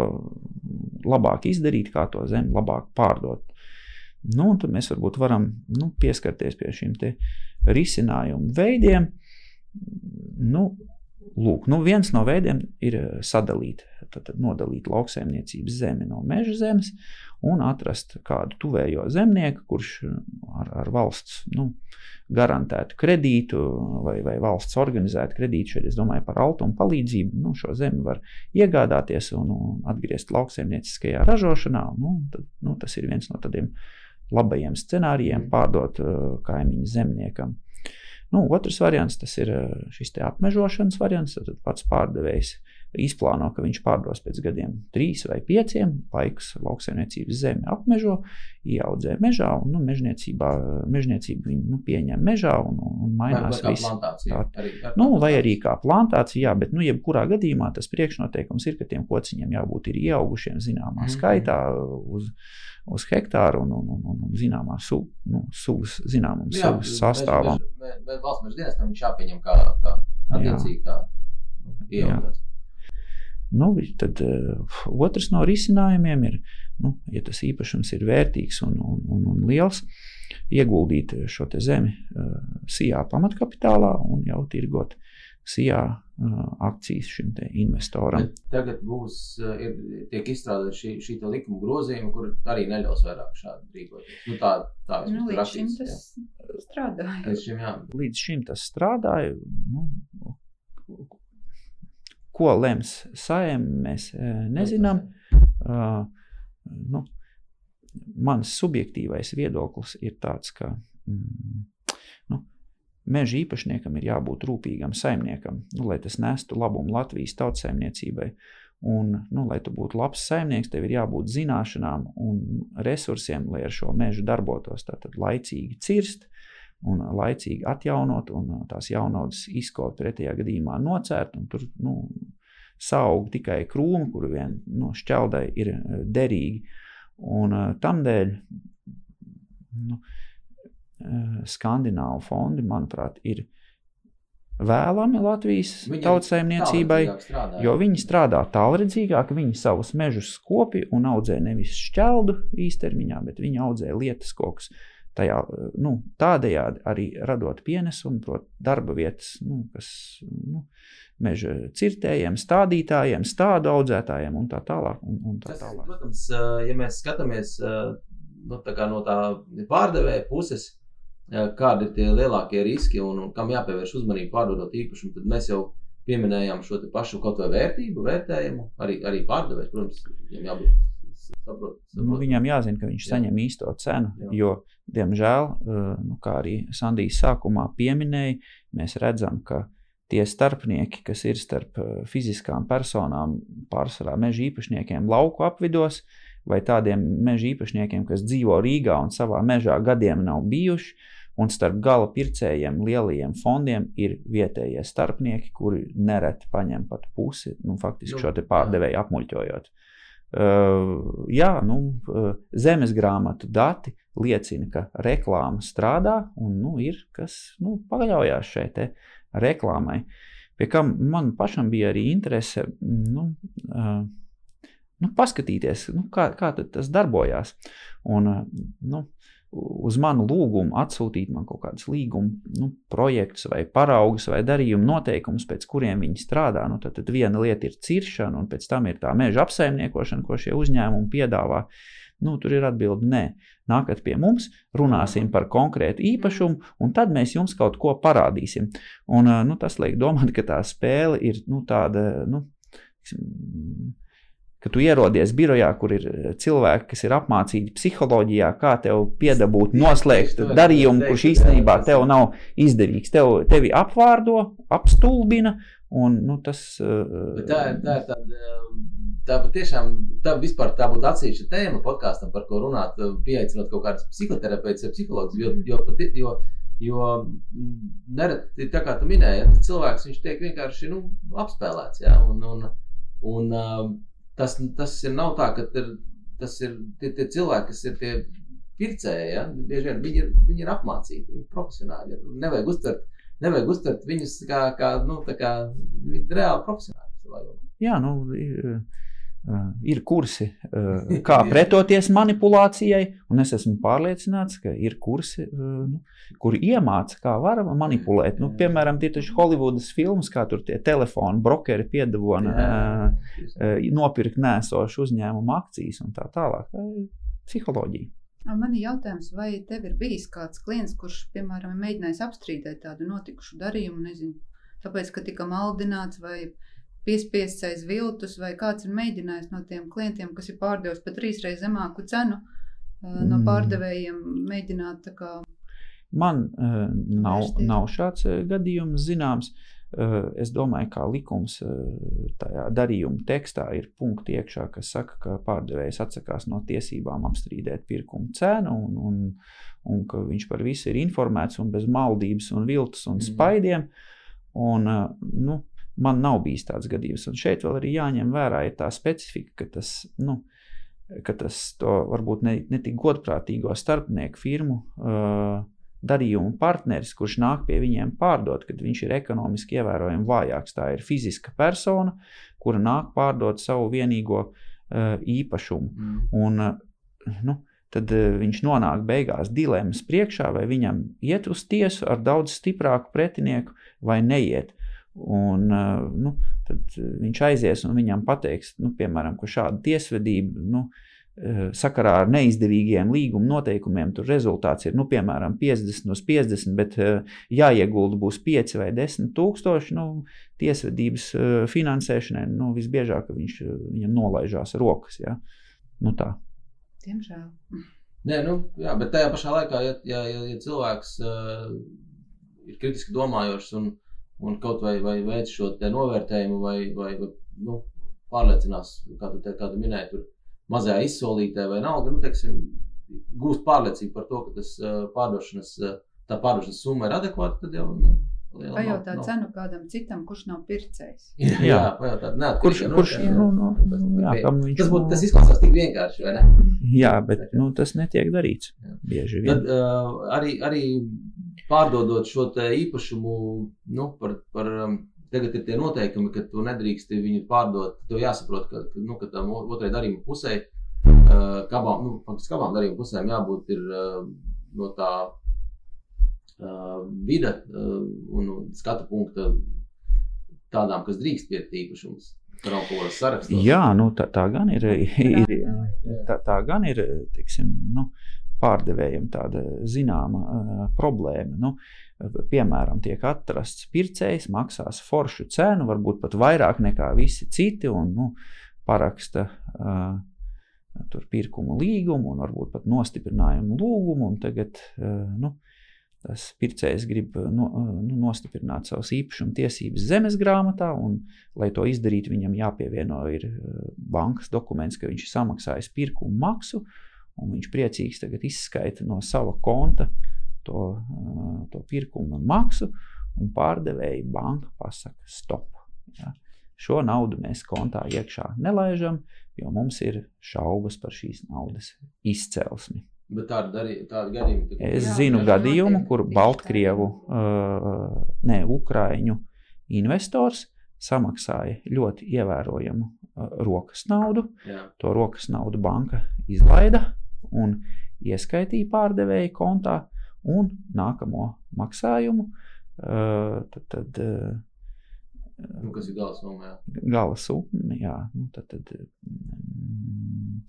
labāk izdarīt, kā to zemi labāk pārdot. Nu, tad mēs varbūt varam nu, pieskarties pie šiem risinājumu veidiem. Nu, lūk, nu, viens no veidiem ir sadalīt tad, nodalīt lauksaimniecības zemi no meža zemes un atrast kādu tuvējo zemnieku, kurš ar, ar valsts nu, garantētu kredītu vai, vai valsts organizētu kredītu. Šeit es domāju par altumu palīdzību. Nu, šo zemi var iegādāties un, un atgriezt lauksaimnieciskajā ražošanā. Nu, tad, nu, tas ir viens no tādiem labajiem scenārijiem, pārdot uh, kaimiņu zemniekam. Nu, otrs variants ir šis apmežošanas variants. Tad pats pārdevējs izplāno, ka viņš pārdos pēc gadiem, trīs vai pieciem, laikus lauksaimniecības zemi apmežo, ieaudzē mežā, un nu, mežniecība viņu nu, pieņem mežā un, un mainās viss. Tā, arī, ar nu, vai arī kā plantācija, jā, bet, nu, jebkurā gadījumā tas priekšnoteikums ir, ka tiem kociņiem jābūt ir ieaugušiem zināmā mm -hmm. skaitā uz, uz hektāru un, un, un, un, un zināmā su, nu, sugas, zināmam jā, sugas sastāvam. Valsts meža dienestam viņš jāpieņem kā, kā attiecīgi kā ieaugušais. Nu, tad uh, otrs no risinājumiem ir, nu, ja tas īpašums ir vērtīgs un, un, un, un liels, ieguldīt šo zemi uh, SIA pamatkapitālā un jau tirgot SIA akcijas šim investoram. Bet tagad būs, ir, tiek izstrādāta šī, šī likuma grozījuma, kur arī neļaus vairāk šādi rīkoties. Nu, tā, tā nu, līdz rakstīts, šim tas jā. strādāja. Līdz šim, jā. līdz šim tas strādāja. Nu, Ko lems saim, mēs nezinām. Uh, nu, mans subjektīvais viedoklis ir tāds, ka mm, meža īpašniekam ir jābūt rūpīgam saimniekam, nu, lai tas nestu labumu Latvijas tautsēmniecībai. Un, nu, lai tu būtu labs saimnieks, tev ir jābūt zināšanām un resursiem, lai ar šo mežu darbotos. Tātad laicīgi cirst, un laicīgi atjaunot, un tās jaunaudas izkaut pretējā gadījumā nocērt, tur nu, saug tikai krūmi, kur vien nu, šķeldai ir uh, derīgi. Un uh, tam dēļ nu, skandināvu fondi, manuprāt, ir vēlami Latvijas tautsēmniecībai, jo viņi strādā tālredzīgāk, viņi savus mežus kopi un audzē nevis šķeldu īstermiņā, bet viņi audzē lietas kokus tajā, nu, tādējādi arī radot pienesumu, proti, darba vietas, nu, kas nu, meža cirtējiem, stādītājiem, stādu audzētājiem un tā tālāk. Un, un tā tālāk. Tas, protams, ja mēs skatāmies nu, tā no tā pārdevēja puses, kādi ir tie lielākie riski un, un kam jāpievērš uzmanība pārdodot īpašumu, tad mēs jau pieminējām šo pašu kaut vai vērtību, vērtējumu, arī, arī pārdevējs, protams, viņam jābūt Saprot, saprot. Nu, viņam jāzina, ka viņš jā. saņem īsto cenu. Jā. Jo, diemžēl, nu, kā arī Sandijas sākumā pieminēja, mēs redzam, ka tie starpnieki, kas ir starp fiziskām personām, pārsvarā meža īpašniekiem lauku apvidos, vai tādiem meža īpašniekiem, kas dzīvo Rīgā un savā mežā gadiem nav bijuši, un starp gala pircējiem, lielajiem fondiem ir vietējie starpnieki, kuri nereti paņem pat pusi, nu, faktiski šo pārdevēju apmuļķojot. Uh, jā, nu, uh, zemes grāmatu dati liecina, ka reklāma strādā un nu, ir kas nu, paļaujas šai reklāmai. Pie kam man pašam bija arī interese nu, uh, nu, paskatīties, nu, kā, kā tas darbojās. Un, nu, uz manu lūgumu atsūtīt man kaut kādus līguma nu, projektus, vai paraugus, vai darījumu noteikumus, pēc kuriem viņi strādā. Nu, tad, tad viena lieta ir ciršana, un pēc tam ir tā meža apsaimniekošana, ko šie uzņēmumi piedāvā. Nu, tur ir atbilde, nē, nākat pie mums, runāsim par konkrētu īpašumu, un tad mēs jums kaut ko parādīsim. Un, nu, tas liek domāt, ka tā spēle ir nu, tāda. Nu, ka tu ierodies birojā, kur ir eh, cilvēki, kas ir apmācīti psiholoģijā, kā tev piedabūt, noslēgt darījumu, kurš īstenībā tev nav izdevīgs. Tev, tevi apvārdo, apstulbina, un nu, tas. Eh, Bet tā ir tā, tā, tā patiešām tā, vispār, tā būtu atsevišķa tēma podkāstam, par ko runāt, pieaicinot kaut kādus psihoterapeits vai psihologus. Jo, jo, jo, jo nereti, tā kā tu minēji, cilvēks tiek vienkārši nu, apspēlēts. Ja, un, un, un, tas, tas ir nav tā, ka ir, tas ir tie, tie cilvēki, kas ir tie pircēji. Ja? Bieži vien viņi ir, viņi ir apmācīti, viņi ir profesionāļi. Nevajag uztvert, nevajag uztvert viņus kā, kā, nu, kā reāli profesionāļi. Jā, nu, ir kursi, kā (laughs) pretoties manipulācijai, un es esmu pārliecināts, ka ir kursi, nu, kur iemāca, kā var manipulēt. Nu, piemēram, tie taču Holivudas filmas, kā tur tie telefonu brokeri piedāvā nopirkt nēsošu uzņēmumu akcijas un tā tālāk. Tā ir psiholoģija. Man ir jautājums, vai tev ir bijis kāds klients, kurš, piemēram, mēģinājis apstrīdēt tādu notikušu darījumu, nezinu, tāpēc, ka tika maldināts vai piespiests aiz viltus, vai kāds ir mēģinājis no tiem klientiem, kas ir pārdevis par trīsreiz zemāku cenu, no mm. pārdevējiem mēģināt kā, Man uh, nav, nav šāds uh, gadījums zināms. Uh, es domāju, ka likums uh, tajā darījuma tekstā ir punkti iekšā, kas saka, ka pārdevējs atsakās no tiesībām apstrīdēt pirkuma cenu un, un, un ka viņš par visu ir informēts un bez maldības un viltus un mm. spaidiem. Un, uh, nu, man nav bijis tāds gadījums. Un šeit vēl arī jāņem vērā tā specifika, ka tas, nu, ka tas varbūt ne, ne tik godprātīgo starpnieku firmu uh, darījumu partneris, kurš nāk pie viņiem pārdot, kad viņš ir ekonomiski ievērojami vājāks. Tā ir fiziska persona, kura nāk pārdot savu vienīgo uh, īpašumu. Mm. Un, uh, nu, tad uh, viņš nonāk beigās dilemmas priekšā, vai viņam iet uz tiesu ar daudz stiprāku pretinieku vai neiet. Un, nu, tad viņš aizies un viņam pateiks, nu, piemēram, ka šāda tiesvedība. Nu, sakarā ar neizdevīgiem līguma noteikumiem, tur rezultāts ir, nu, piemēram, 50 uz 50, bet jāiegulda būs 5 vai 10 tūkstoši, nu, tiesvedības finansēšanai, nu, visbiežāk viņš, viņam nolaižās rokas, ja, nu tā. Diemžēl. Nē, nu, jā, bet tajā pašā laikā, ja, ja, ja, cilvēks uh, ir kritiski domājošs un, un kaut vai, vai veic šo novērtējumu vai, vai, vai nu, pārliecinās, kā tu, te, kā tu minēji, tur mazajā izsolītē vai nav, nu, teiksim, gūst pārliecību par to, ka tas pārdošanas, tā pārdošanas summa ir adekvāta, tad jau viņam Pajautāt no. cenu kādam citam, kurš nav pircējs. Jā, jā pajautāt, nē, kurš, nu, kurš, nu, nu, jā, viņš, tas, būtu, tas izklausās tik vienkārši, vai ne? Jā, bet nu, tas netiek darīts jā. bieži vien. Tad uh, arī, arī pārdodot šo īpašumu, nu, par, par um, Tagad ir tie noteikumi, ka tu nedrīkst viņu pārdot. Tev jāsaprot, ka, ka, nu, ka tam otrai darījuma pusē, uh, kabām, nu, faktiski abām darījuma pusēm jābūt ir, uh, no tā uh, vide uh, un, un skatu punkta tādām, kas drīkst pietikt īpašumus. Jā, nu, tā, tā gan ir. ir tā, tā gan ir tiksim, nu, pārdevējiem tāda zināma uh, problēma. Nu, piemēram, tiek atrasts pircējs, maksās foršu cenu, varbūt pat vairāk nekā visi citi, un nu, paraksta uh, tur pirkumu līgumu, un varbūt pat nostiprinājumu lūgumu. Tagad uh, nu, tas pircējs grib no, nu, nostiprināt savas īpašuma tiesības zemes grāmatā, un, lai to izdarītu, viņam jāpievieno ir bankas dokuments, ka viņš ir samaksājis pirkumu maksu, un viņš priecīgs tagad izskaita no sava konta to, to pirkumu un maksu, un pārdevēja banka pasaka stop. Ja. Šo naudu mēs kontā iekšā nelaižam, jo mums ir šaubas par šīs naudas izcelsmi. Bet tāda, darī, tāda gadījuma ir. Es jā, zinu jā, gadījumu, kur Baltkrievu, uh, ne Ukraiņu investors samaksāja ļoti ievērojamu uh, rokas naudu. Jā. To rokas naudu banka izlaida un ieskaitīja pārdevēja kontā un nākamo maksājumu. Uh, tad, tad, uh, nu, kas ir gala summa? Gala summa, jā. Nu, tad, tad, mm,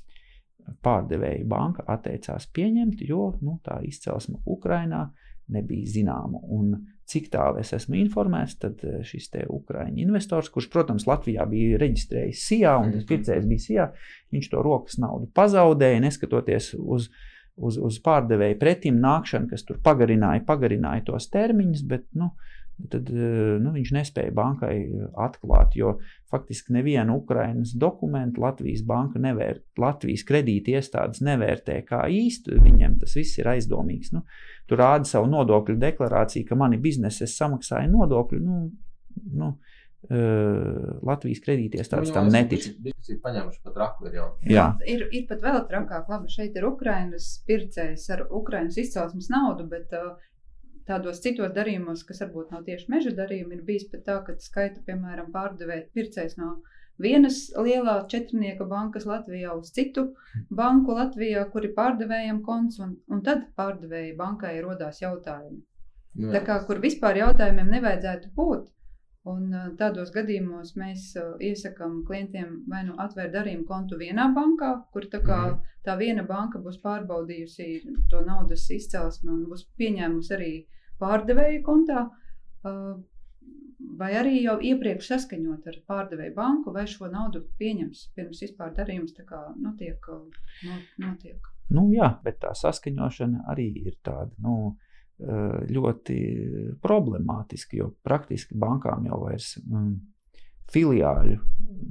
pārdevēja banka atteicās pieņemt, jo nu, tā izcelsme Ukrainā nebija zināma. Un cik tālu es esmu informēts, tad šis te Ukrāņu investors, kurš, protams, Latvijā bija reģistrējis SIA un tas pircējs bija SIA, viņš to rokas naudu pazaudēja, neskatoties uz uh, uz, uz pārdevēju pretim nākšanu, kas tur pagarināja, pagarināja tos termiņus, bet nu, tad, eh, nu, viņš nespēja bankai atklāt, jo faktiski nevienu Ukrainas dokumentu Latvijas banka nevērt, Latvijas kredīti iestādes nevērtē kā īstu, viņiem tas viss ir aizdomīgs. Nu, tur rāda savu nodokļu deklarāciju, ka mani biznesa es samaksāju nodokļu. Nu, nu, Uh, Latvijas kredītiestādes nu, tam netic. Ir paņēmuši pat raku. Ir, jau. Jā. ir, ir pat vēl trakāk, labi, šeit ir Ukrainas pircējs ar Ukrainas izcelsmes naudu, bet uh, tādos citos darījumos, kas varbūt nav tieši meža darījumi, ir bijis pat tā, ka skaita, piemēram, pārdevēt pircējs no vienas lielā četrnieka bankas Latvijā uz citu banku Latvijā, kuri pārdevējam konts, un, un tad pārdevēja bankai rodās jautājumi. Nu. Tā kā, kur vispār jautājumiem nevajadzētu būt. Un tādos gadījumos mēs iesakām klientiem vai nu atvērt darījumu kontu vienā bankā, kur tā, kā, mhm. tā viena banka būs pārbaudījusi to naudas izcelsmi un būs pieņēmusi arī pārdevēja kontā, vai arī jau iepriekš saskaņot ar pārdevēju banku, vai šo naudu pieņems pirms vispār darījums notiek. notiek. Nu, jā, bet tā saskaņošana arī ir tāda. Nu, ļoti problemātiski, jo praktiski bankām jau vairs um, filiāļu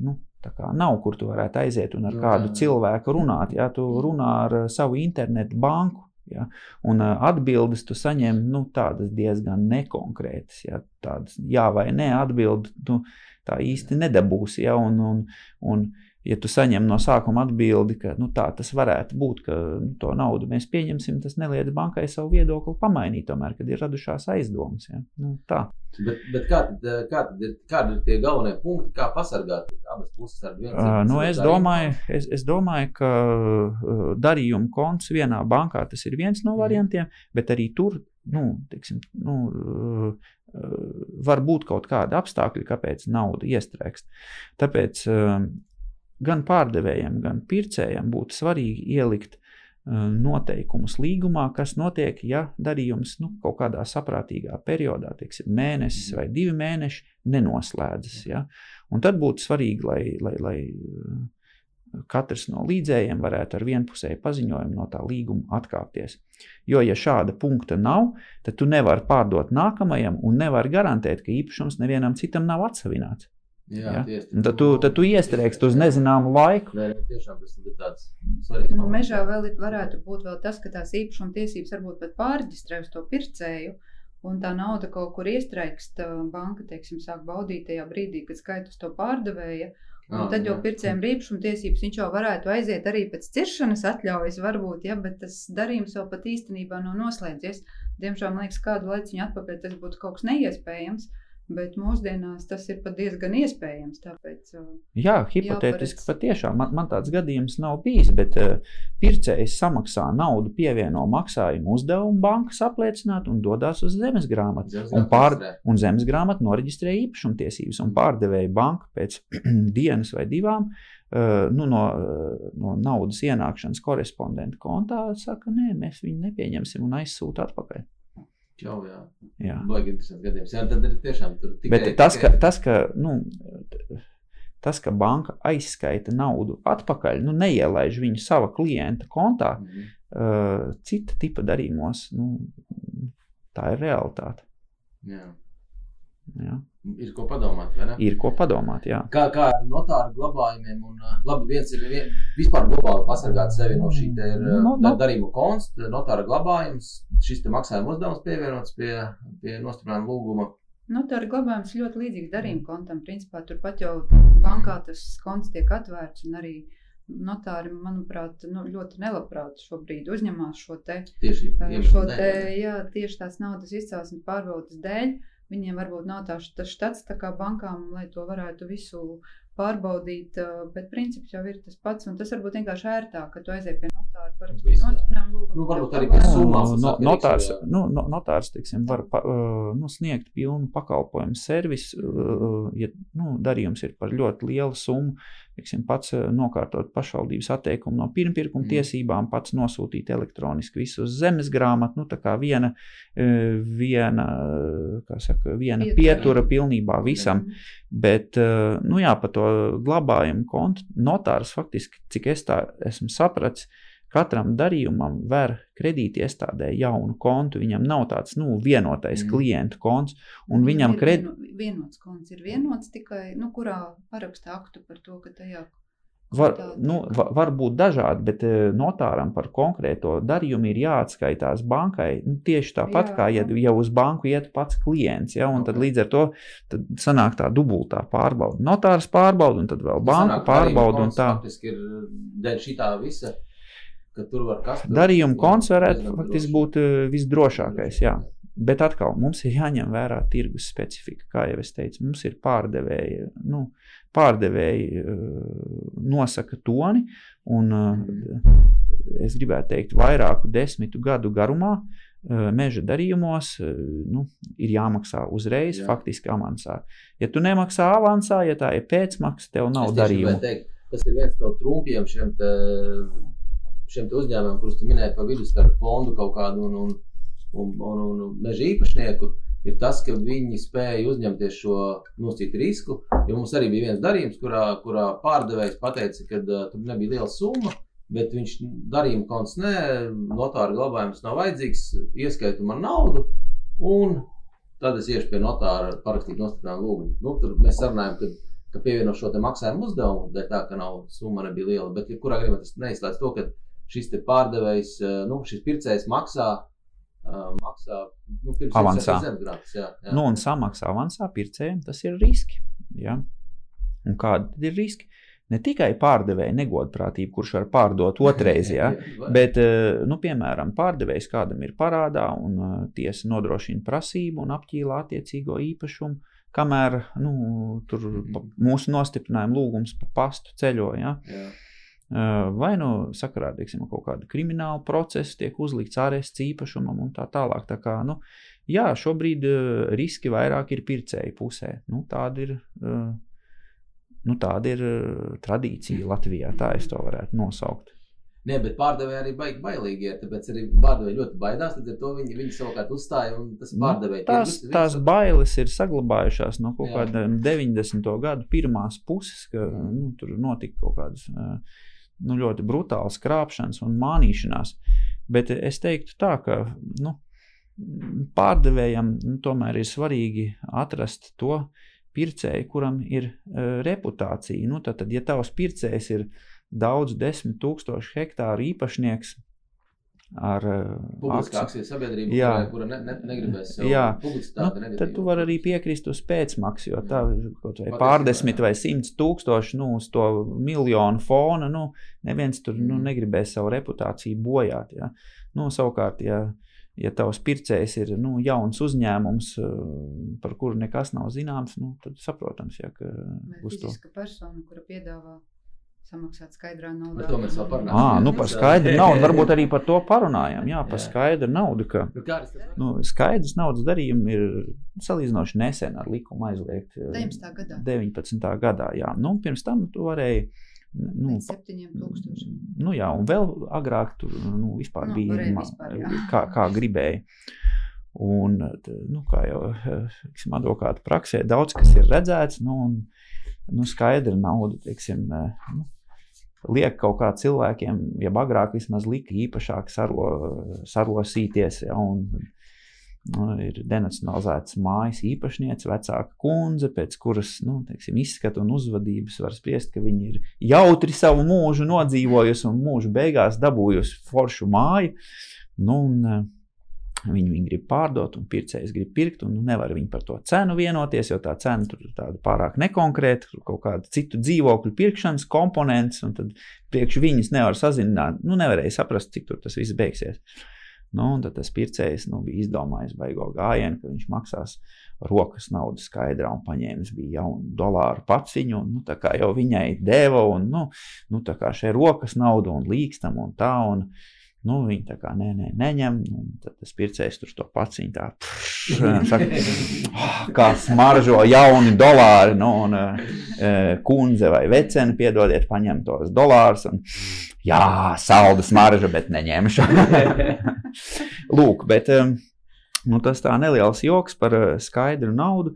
nu, nav, kur tu varētu aiziet un ar jā, kādu jā. cilvēku runāt. Ja tu runā ar savu internetu banku, Ja? Un uh, atbildes tu saņem nu, diezgan nekonkrētas. Ja? Tādas jā vai nē, atbildi tu tā īsti nedabūsi. Ja? Un, un, un, ja tu saņem no sākuma atbildi, ka nu, tā tas varētu būt, ka nu, to naudu mēs pieņemsim, tas neliedz bankai savu viedokli pamainīt, tomēr, kad ir radušās aizdomas. Ja? Nu, tā. Bet, bet kā, tad, kā tad ir, kādi ir tie galvenie punkti, kā pasargāt abas puses ar vienu? Uh, nu, es, domāju, es, es domāju, ka darījuma konts vienā bankā tas ir viens no mhm. variantiem, mm. bet arī tur nu, teiksim, nu, var būt kaut kādi apstākļi, kāpēc nauda iestrēgst. Tāpēc gan pārdevējiem, gan pircējiem būtu svarīgi ielikt uh, noteikumus līgumā, kas notiek, ja darījums nu, kaut kādā saprātīgā periodā, teiksim, mēnesis vai divi mēneši, nenoslēdzas. Ja? Un tad būtu svarīgi, lai, lai, lai uh, katrs no līdzējiem varētu ar vienpusēju paziņojumu no tā līguma atkāpties. Jo, ja šāda punkta nav, tad tu nevari pārdot nākamajam un nevari garantēt, ka īpašums nevienam citam nav atsavināts. Jā, ja? tieši, tad, tu, tad tu iestrēgsi uz nezināmu laiku. Nē, tiešām tas ir tāds svarīgs. Nu, mežā vēl ir, varētu būt vēl tas, ka tās īpašuma tiesības varbūt pat pārģistrē uz to pircēju. Un tā nauda kaut kur iestrēgst, banka, teiksim, sāk baudīt tajā brīdī, kad skaitus to pārdevēja. Un ah, tad jau pircējiem ir īpašuma tiesības, viņš jau varētu aiziet arī pēc ciršanas atļaujas, varbūt, ja, bet tas darījums vēl pat īstenībā nav noslēdzies. Diemžēl, man liekas, kādu laiciņu atpakaļ tas būtu kaut kas neiespējams. Bet mūsdienās tas ir pat diezgan iespējams. Tāpēc, uh, Jā, hipotētiski jāparedz... patiešām man, man tāds gadījums nav bijis, bet uh, pircējs samaksā naudu, pievieno maksājumu uzdevumu bankas apliecināt un dodas uz zemes grāmatu. Zemes un, pār, un zemes grāmatu noreģistrē īpašumtiesības. Un pārdevēja banka pēc (clears throat) dienas vai divām uh, nu, no, uh, no naudas ienākšanas korespondenta kontā saka, nē, mēs viņu nepieņemsim un aizsūta atpakaļ. Jau, jā. jā. Baigi interesants gadījums. Jā, tad ir tiešām tur tikai. Bet tas, tikai... ka, tas, ka, nu, tas, ka banka aizskaita naudu atpakaļ, nu, neielaiž viņu sava klienta kontā, mm -hmm. uh, cita tipa darījumos, nu, tā ir realitāte. Jā. Jā. Ir ko padomāt, vai ne? Ir ko padomāt, jā. Kā, kā ar notāru glabājumiem, un labi, viens ir vien, vispār globāli pasargāt sevi no šī te ir no, no. darījuma konst, notāra glabājums, šis te maksājuma uzdevums pievienots pie, pie nostiprinājuma lūguma. Notāra glabājums ļoti līdzīgs darījuma kontam, principā turpat jau bankā tas konts tiek atvērts un arī notāri, manuprāt, nu, ļoti nelabprāt šobrīd uzņemās šo te, tieši, šo te, jā, tieši tās naudas izcelsmes pārbaudas dēļ. Viņiem varbūt nav tā, tas štats tā kā bankām, lai to varētu visu pārbaudīt, bet princips jau ir tas pats. Un tas varbūt vienkārši ērtāk, ka tu aizies pie notāra, parakstīt nostiprinājumu lūgumu. Nu, varbūt arī pēc summās. No, notārs, nu, notārs, teiksim, var pa, nu, sniegt pilnu pakalpojumu servisu, ja nu, darījums ir par ļoti lielu summu. Teiksim, pats nokārtot pašvaldības atteikumu no pirmpirkuma mm. tiesībām, pats nosūtīt elektroniski visu uz zemes grāmatu. Nu, tā kā viena, viena, saka, viena pietura pilnībā visam. Mm. Bet, nu jā, pa to glabājumu kontu notārs faktiski, cik es tā esmu sapratis, Katram darījumam ver kredītiestādē jaunu kontu. Viņam nav tāds nu, vienotais mm. klientu konts. Un viņam kred... vienots konts ir vienots tikai, nu, kurā paraksta aktu par to, ka tajā. Var, nu, va, var būt dažādi, bet eh, notāram par konkrēto darījumu ir jāatskaitās bankai. Nu, tieši tāpat Jā. kā ja, ja uz banku iet pats klients. Ja. Tad līdz ar to sanāk tā dubultā pārbauda. Notārs pārbauda, un tad vēl banka pārbauda. Tā ir tā visa ka tur var kas cits. Darījuma varētu faktiski būt uh, visdrošākais. Jā. Bet atkal mums ir jāņem vērā tirgus specifika. Kā jau es teicu, mums ir pārdevēji, nu, pārdevēji uh, nosaka toni, un uh, es gribētu teikt, vairāku desmitu gadu garumā meža darījumos nu, ir jāmaksā uzreiz, Jā. faktiski avansā. Ja tu nemaksā avansā, ja tā ir pēcmaksa, tev nav darījuma. Teikt, tas ir viens no trumpiem šiem šiem uzņēmumiem, kurus tu minēji pa vidu starp fondu kaut kādu un, un, un, un, un meža īpašnieku, ir tas, ka viņi spēja uzņemties šo nosacītu risku. Jo mums arī bija viens darījums, kurā, kurā pārdevējs teica, ka uh, tur nebija liela summa. bet viņš darījuma konts nē, notāra glabājums nav vajadzīgs, ieskaitu man naudu, un tad es iešu pie notāra parakstīt nostiprinājumu lūgumu. Nu, tur mēs sarunājam, ka, ka pievieno šo maksājumu uzdevumu, dēļ tā, ka nav summa nebija liela, bet jebkurā gadījumā tas neizslēdz to, ka šis pārdevējs, nu, šis pircējs maksā Uh, maksā nu, avansā. Zemgrāts, jā, jā. Nu, un samaksā avansā pircējiem, tas ir riski. Ja? Un kādi ir riski? Ne tikai pārdevēja negodprātība, kurš var pārdot otrreiz, ja? (laughs) bet, nu, piemēram, pārdevējs kādam ir parādā un tiesa nodrošina prasību un apķīlā attiecīgo īpašumu, kamēr nu, tur mhm. mūsu nostiprinājuma lūgums pa pastu ceļo. Ja? Jā. Vai nu sakarā teiksim, kaut kāda krimināla procesa tiek uzlikts ārests īpašumam un tā tālāk. Tā kā, nu, jā, šobrīd riski vairāk ir pircēju pusē. Nu, tāda ir, nu, tāda ir tradīcija Latvijā, tā es to varētu nosaukt. Nē, bet pārdevēji arī baigi bailīgi ir. Tāpēc arī pārdevēji ļoti baidās. Tad to viņi, viņi savukārt uzstāja un tas nu, pārdevēji. Tās, visu, tās bailes ir saglabājušās no kaut kādiem 90. gadu pirmās puses, ka nu, tur notika kaut kādas. Uh, nu, ļoti brutāls krāpšanas un mānīšanās. Bet es teiktu tā, ka nu, pārdevējam nu, tomēr ir svarīgi atrast to pircēju, kuram ir uh, reputācija. Nu, tad, tad, ja tavs pircējs ir daudz desmit tūkstošu hektāru īpašnieks, ar eh, publiskā akciju sabiedrību, jā. kura, ne, ne, negribēs jā. publicitāti. Nu, tad tu vari arī piekrist uz pēcmaksu, jo tā kaut vai pārdesmit vai simts tūkstoši nu, uz to miljonu fona, nu, neviens tur nu, mm. negribēs savu reputāciju bojāt. Ja. Nu, savukārt, ja, ja tavs pircējs ir nu, jauns uzņēmums, eh, par kuru nekas nav zināms, nu, tad saprotams, ja, ka Vai uz to. persona, kura piedāvā samaksāt skaidrā naudā. Par to mēs vēl parunājam. À, nu par skaidru (laughs) naudu, varbūt arī par to parunājam. Jā, par skaidru naudu. Ka, nu, skaidrs naudas darījumi ir salīdzinoši nesen ar likumu aizliegt. 19. gadā. 19. gadā, jā. Nu, pirms tam tu varēji. Nu, 7000. Nu, jā, un vēl agrāk tur nu, vispār no, bija vispār, kā, kā gribēja. Un, nu, kā jau tiksim, advokāta praksē, daudz kas ir redzēts, nu, un nu, skaidra nauda, teiksim, nu, liek kaut kā cilvēkiem, ja agrāk vismaz lika īpašāk saro, sarosīties. Ja, un, nu, ir denacionalizēts mājas īpašniece, vecāka kundze, pēc kuras nu, teiksim, izskata un uzvedības var spriest, ka viņi ir jautri savu mūžu nodzīvojusi un mūža beigās dabūjusi foršu māju. Nu, un, Viņi, viņi grib pārdot, un pircējs grib pirkt, un nu, nevar viņi par to cenu vienoties, jo tā cena tur ir tāda pārāk nekonkrēta, kaut kāda citu dzīvokļu pirkšanas komponents, un tad priekš viņas nevar sazināt, nu, nevarēja saprast, cik tur tas viss beigsies. Nu, un tad tas pircējs nu, bija izdomājis baigo gājienu, ka viņš maksās rokas naudu skaidrā un paņēmis bija jaunu dolāru paciņu, un nu, tā kā jau viņai deva, un nu, nu tā kā šeit rokas naudu un līkstam un tā, un, Nu, viņi tā kā nē, nē, neņem. Tad tas pircējs tur to paciņu tā, pš, saka, oh, kā smaržo jauni dolāri. Nu, un, e, kundze vai vecene, piedodiet, paņem tos dolārus. Un, jā, salda smarža, bet neņemšu. (laughs) Lūk, bet nu, tas tā neliels joks par skaidru naudu.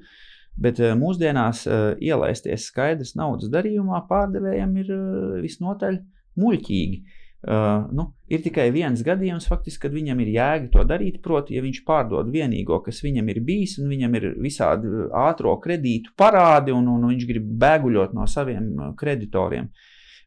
Bet mūsdienās ielaisties skaidrs naudas darījumā pārdevējiem ir visnotaļ muļķīgi. Uh, nu, ir tikai viens gadījums, faktiski, kad viņam ir jēga to darīt. Proti, ja viņš pārdod vienīgo, kas viņam ir bijis, un viņam ir visādi ātrā kredītu parādi, un, un viņš grib bēguļot no saviem kreditoriem.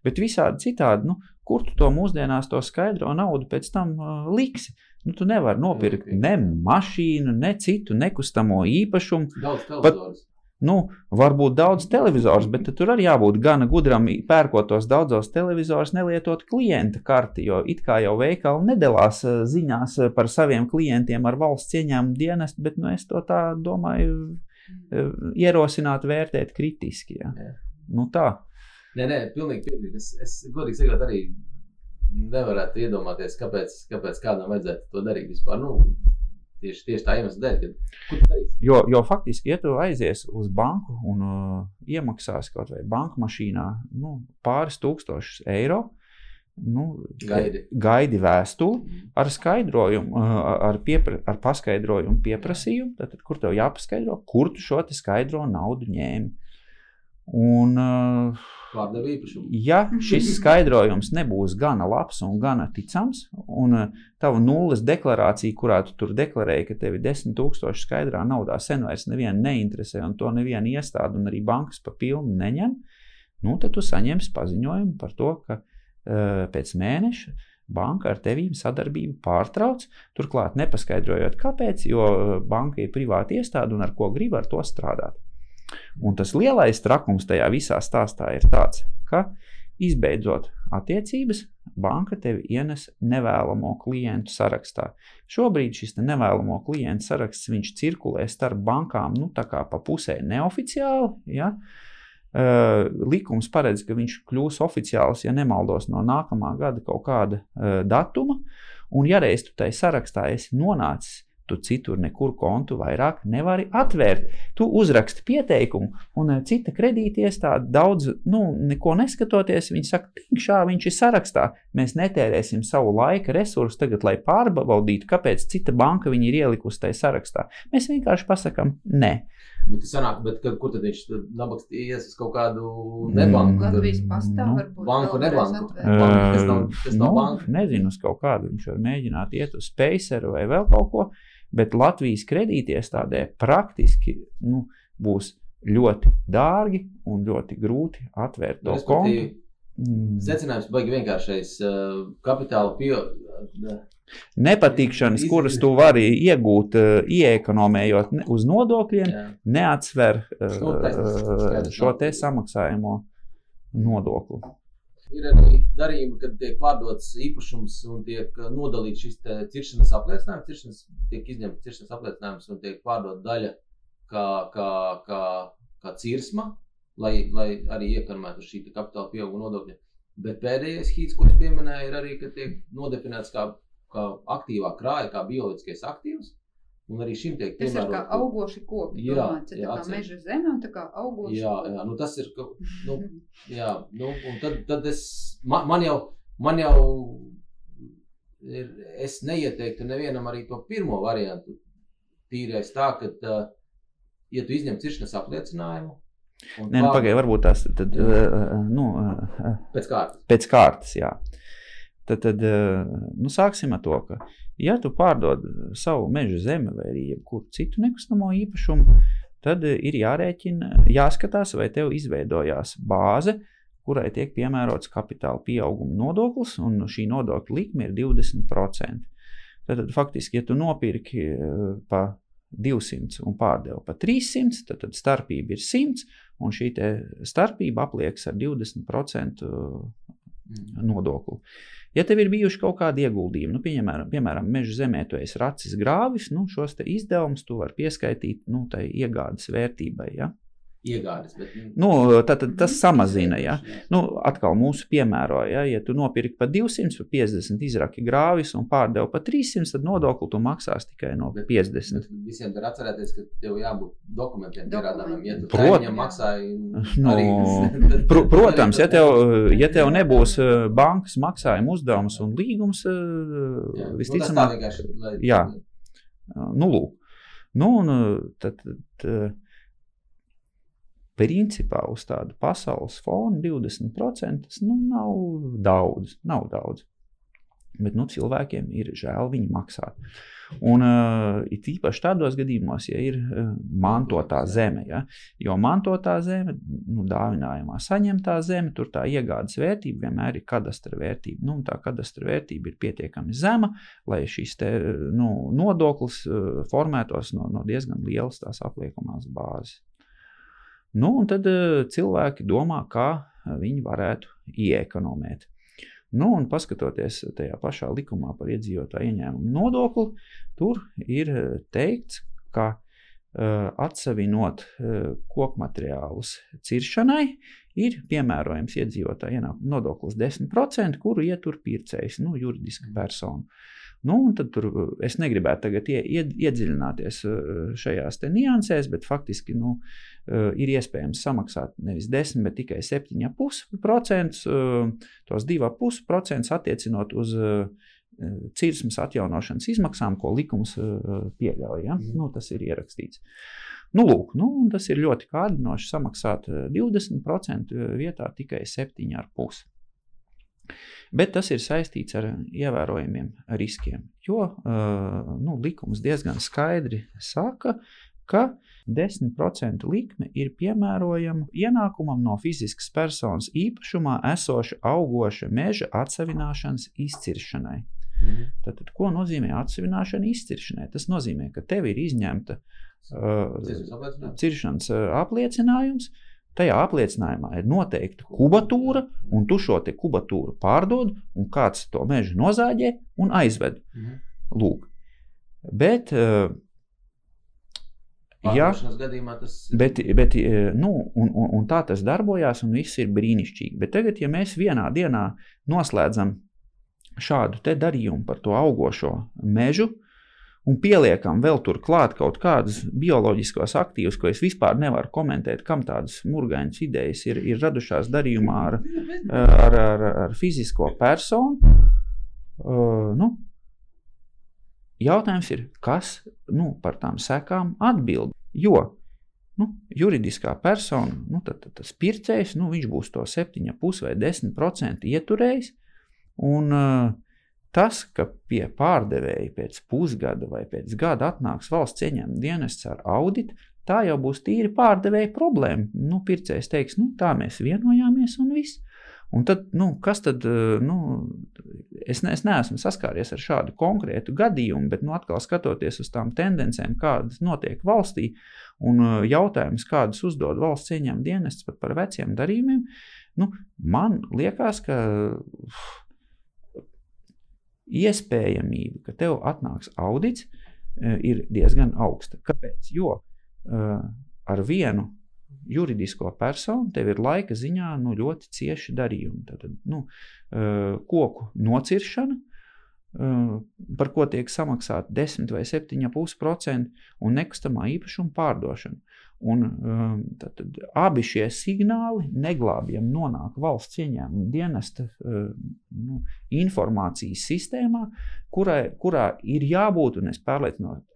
Bet visādi citādi, nu, kur tu to mūsdienās to skaidro naudu pēc tam uh, liksi? Nu, tu nevari nopirkt ne mašīnu, ne citu nekustamo īpašumu. Daudz televizors. Nu, varbūt daudz televizors, bet tur arī jābūt gana gudram, pērkot tos daudzos televizorus, nelietot klienta karti. Jo it kā jau veikali nedalās eh, ziņās eh, par saviem klientiem ar valsts ieņēmumu dienestu, bet nu, es to tā domāju, eh, ierosināt, vērtēt kritiski. Ja. Nu, tā. Nē, nē, pilnīgi piekrītu. Es, es godīgi sakot, arī nevarētu iedomāties, kāpēc, kāpēc kādam vajadzētu to darīt vispār. Nu, Tieši, tieši tā iemesla dēļ, kad jo, jo faktiski, ja tu aizies uz banku un uh, iemaksās kaut vai banka mašīnā nu, pāris tūkstošus eiro, nu, gaidi. gaidi vēstuli mm. ar skaidrojumu, uh, ar, piepra, ar paskaidrojumu, pieprasījumu, tad, kur tev jāpaskaidro, kur tu šo skaidro naudu ņēmi. Un, uh, Pārdevi īpašumu. ja šis skaidrojums nebūs gana labs un gana ticams, un uh, tava nulles deklarācija, kurā tu tur deklarēji, ka tev ir 10,000 skaidrā naudā, sen vairs nevienu neinteresē, un to neviena iestāde un arī bankas pa pilnu neņem, nu, tad tu saņemsi paziņojumu par to, ka uh, pēc mēneša banka ar tevīm sadarbību pārtrauc, turklāt nepaskaidrojot, kāpēc, jo banka ir privāta iestāde un ar ko grib ar to strādāt. Un tas lielais trakums tajā visā stāstā ir tāds, ka izbeidzot attiecības, banka tevi ienes nevēlamo klientu sarakstā. Šobrīd šis nevēlamo klientu saraksts cirkulē starp bankām, nu tā kā pa pusē neoficiāli. Ja? Uh, likums paredz, ka viņš kļūs oficiāls, ja nemaldos, no nākamā gada kaut kāda uh, datuma. Un, ja reiz tu tai sarakstā esi nonācis, tu citur nekur kontu vairāk nevari atvērt. Tu uzraksti pieteikumu, un uh, cita kredītiestāde daudz, nu, neko neskatoties, viņi saka, tikšā viņš ir sarakstā. Mēs netērēsim savu laika resursu tagad, lai pārbaudītu, kāpēc cita banka viņu ir ielikusi tajā sarakstā. Mēs vienkārši pasakām, nē. Bet, sanāk, bet kad, kur tad viņš nabaks ies uz kaut kādu nebanku? Latvijas pastāv Nu, varbūt. banku, nebanku. Banka, kas nav- kas nav nu, banka. Nezinu, uz kaut kādu viņš var mēģināt iet uz Spaceru vai vēl kaut ko, bet Latvijas kredītiestādē praktiski nu, būs ļoti dārgi un ļoti grūti atvērt to kontu. Mm. Secinājums baigi vienkāršais. Kapitāla pieaugums. Nepatikšanas, kuras tu vari iegūt, ieekonomējot uz nodokļiem, Jā. neatsver šo te samaksājumu nodokli. Ir arī darījumi, kad tiek pārdots īpašums un tiek uh, nodalīts šis ciršanas apliecinājums. Ciršanas, tiek izņemts ciršanas apliecinājums un tiek pārdot daļa kā, kā, kā, kā cirsma, lai, lai arī iekonomētu šī kapitāla pieauguma nodokļa. Bet pēdējais hīts, ko es pieminēju, ir arī, ka tiek nodefinēts kā, kā aktīvā krāja, kā bioloģiskais aktīvs. Un arī šim tiek Tas ir kā augoši koki. Jā, domāts, jā, tā kā meža zeme un tā kā augoši Jā, koki. jā, nu tas ir. ka- Nu, (laughs) jā, nu, un tad, tad es, man, man jau, man jau ir, es neieteiktu nevienam arī to pirmo variantu. Tīrais tā, ka, tā, ja tu izņem ciršanas apliecinājumu, un Nē, nu, pagaidi, varbūt tās tad, uh, nu, uh, pēc kārtas. pēc kārtas. Jā. Tad, tad uh, nu, sāksim ar to, ka, ja tu pārdod savu meža zemi vai arī jebkuru citu nekustamo īpašumu, tad uh, ir jārēķina, jāskatās, vai tev izveidojās bāze, kurai tiek piemērots kapitāla pieauguma nodoklis, un šī nodokļa likme ir 20%. Tad, tad faktiski, ja tu nopirki uh, pa 200 un pārdevi pa 300, tad, tad starpība ir 100, un šī starpība apliekas ar 20% Mm. nodokli. Ja tev ir bijuši kaut kādi ieguldījumi, nu, piemēram, piemēram meža zemē, tu esi racis grāvis, nu, šos izdevumus tu vari pieskaitīt nu, tai iegādes vērtībai. Ja? Iegādes. Bet, Nu, tad, tad tas samazina. Ja? Nu, atkal mūsu piemēro, ja, ja tu nopirki par 200, par 50 izraki grāvis un pārdevi par 300, tad nodokli tu maksās tikai no Bet- 50. Bet visiem ir atcerēties, ka tev jābūt dokumentiem pierādāmiem. Ja tu Prot- maksāji, (laughs) Nu, arī- (laughs) Pr (laughs) protams, ja tev, ja tev nebūs eh, bankas maksājuma uzdevums un līgums, eh, Jā, nu, tas tā visticamāk, vienkārši, lai- jā. Nu, lūk. Nu, un, tad, tad, principā uz tādu pasaules fona 20% tas nu, nav daudz. Nav daudz. Bet nu, cilvēkiem ir žēl viņu maksāt. Un uh, it īpaši tādos gadījumos, ja ir uh, mantotā zeme, ja, jo mantotā zeme, nu, dāvinājumā saņemtā zeme, tur tā iegādes vērtība vienmēr ir kadastra vērtība. Nu, tā kadastra vērtība ir pietiekami zema, lai šis te, nu, nodoklis uh, formētos no, no diezgan lielas tās apliekamās bāzes. Nu, un tad uh, cilvēki domā, kā uh, viņi varētu ieekonomēt. Nu, un paskatoties tajā pašā likumā par iedzīvotāju ieņēmumu nodokli, tur ir uh, teikts, ka atsevinot koku materiālus ciršanai, ir piemērojams iedzīvotāju ienākumu nodoklis 10%, kuru ietur pircējs, nu, juridiska persona. Nu, tur uh, es negribētu tagad ie, ie, iedziļināties uh, šajās niansēs, bet faktiski nu, uh, ir iespējams samaksāt nevis 10, bet tikai 7,5%, uh, tos 2,5% attiecinot uz cirsmas atjaunošanas izmaksām, ko likums pieļauj. Ja? Mm. Nu, tas ir ierakstīts. Nu, lūk, nu, tas ir ļoti kārdinoši samaksāt 20% vietā tikai 7,5%. Bet tas ir saistīts ar ievērojamiem riskiem, jo uh, nu, likums diezgan skaidri saka, ka 10% likme ir piemērojama ienākumam no fiziskas personas īpašumā esoša augoša meža atsevināšanas izciršanai. Mhm. Tad, ko nozīmē atsevināšana izciršanai? Tas nozīmē, ka tev ir izņemta uh, ciršanas uh, apliecinājums. Tajā apliecinājumā ir noteikta kubatūra, un tu šo kubatūru pārdod, un kāds to mežu nozāģē un aizved. Mhm. Lūk. Bet uh, Jā, tas. Bet, bet, e, nu, un, un, un tā tas darbojās, un viss ir brīnišķīgi. Bet tagad, ja mēs vienā dienā noslēdzam šādu darījumu par to augošo mežu, un pieliekam vēl tur klāt kaut kādus bioloģiskos aktīvus, ko es vispār nevaru komentēt, kam tādas murgainas idejas ir, ir radušās darījumā ar, ar, ar, ar fizisko personu. Uh, nu, Jautājums ir, kas nu, par tām sekām atbild. Jo nu, juridiskā persona, nu, tad, tad tas pircējs, nu, viņš būs to 7,5 vai 10% ieturējis. Un uh, tas, ka pie pārdevēja pēc pusgada vai pēc gada atnāks valsts ieņēmuma dienests ar auditu, tā jau būs tīri pārdevēja problēma. Nu, pircējs teiks, nu, tā mēs vienojāmies un viss. Un tad, nu, kas tad, eh, nu, es, ne, es neesmu saskāries ar šādu konkrētu gadījumu, bet, nu, atkal skatoties uz tām tendencēm, kādas notiek valstī, un eh, jautājums, kādus uzdod valsts ieņēmuma dienests par veciem darījumiem, nu, man liekas, ka iespējamība, ka tev atnāks audits, eh, ir diezgan augsta. Kāpēc? Jo ar vienu juridisko personu, tev ir laika ziņā nu, ļoti cieši darījumi. Tad, nu, koku nociršana, par ko tiek samaksāta 10 vai 7,5% un nekustamā īpašuma pārdošana. Un, um, tad, tad, abi šie signāli neglābjami nonāk valsts ieņēmuma dienesta uh, nu, informācijas sistēmā, kurai, kurā ir jābūt, un es,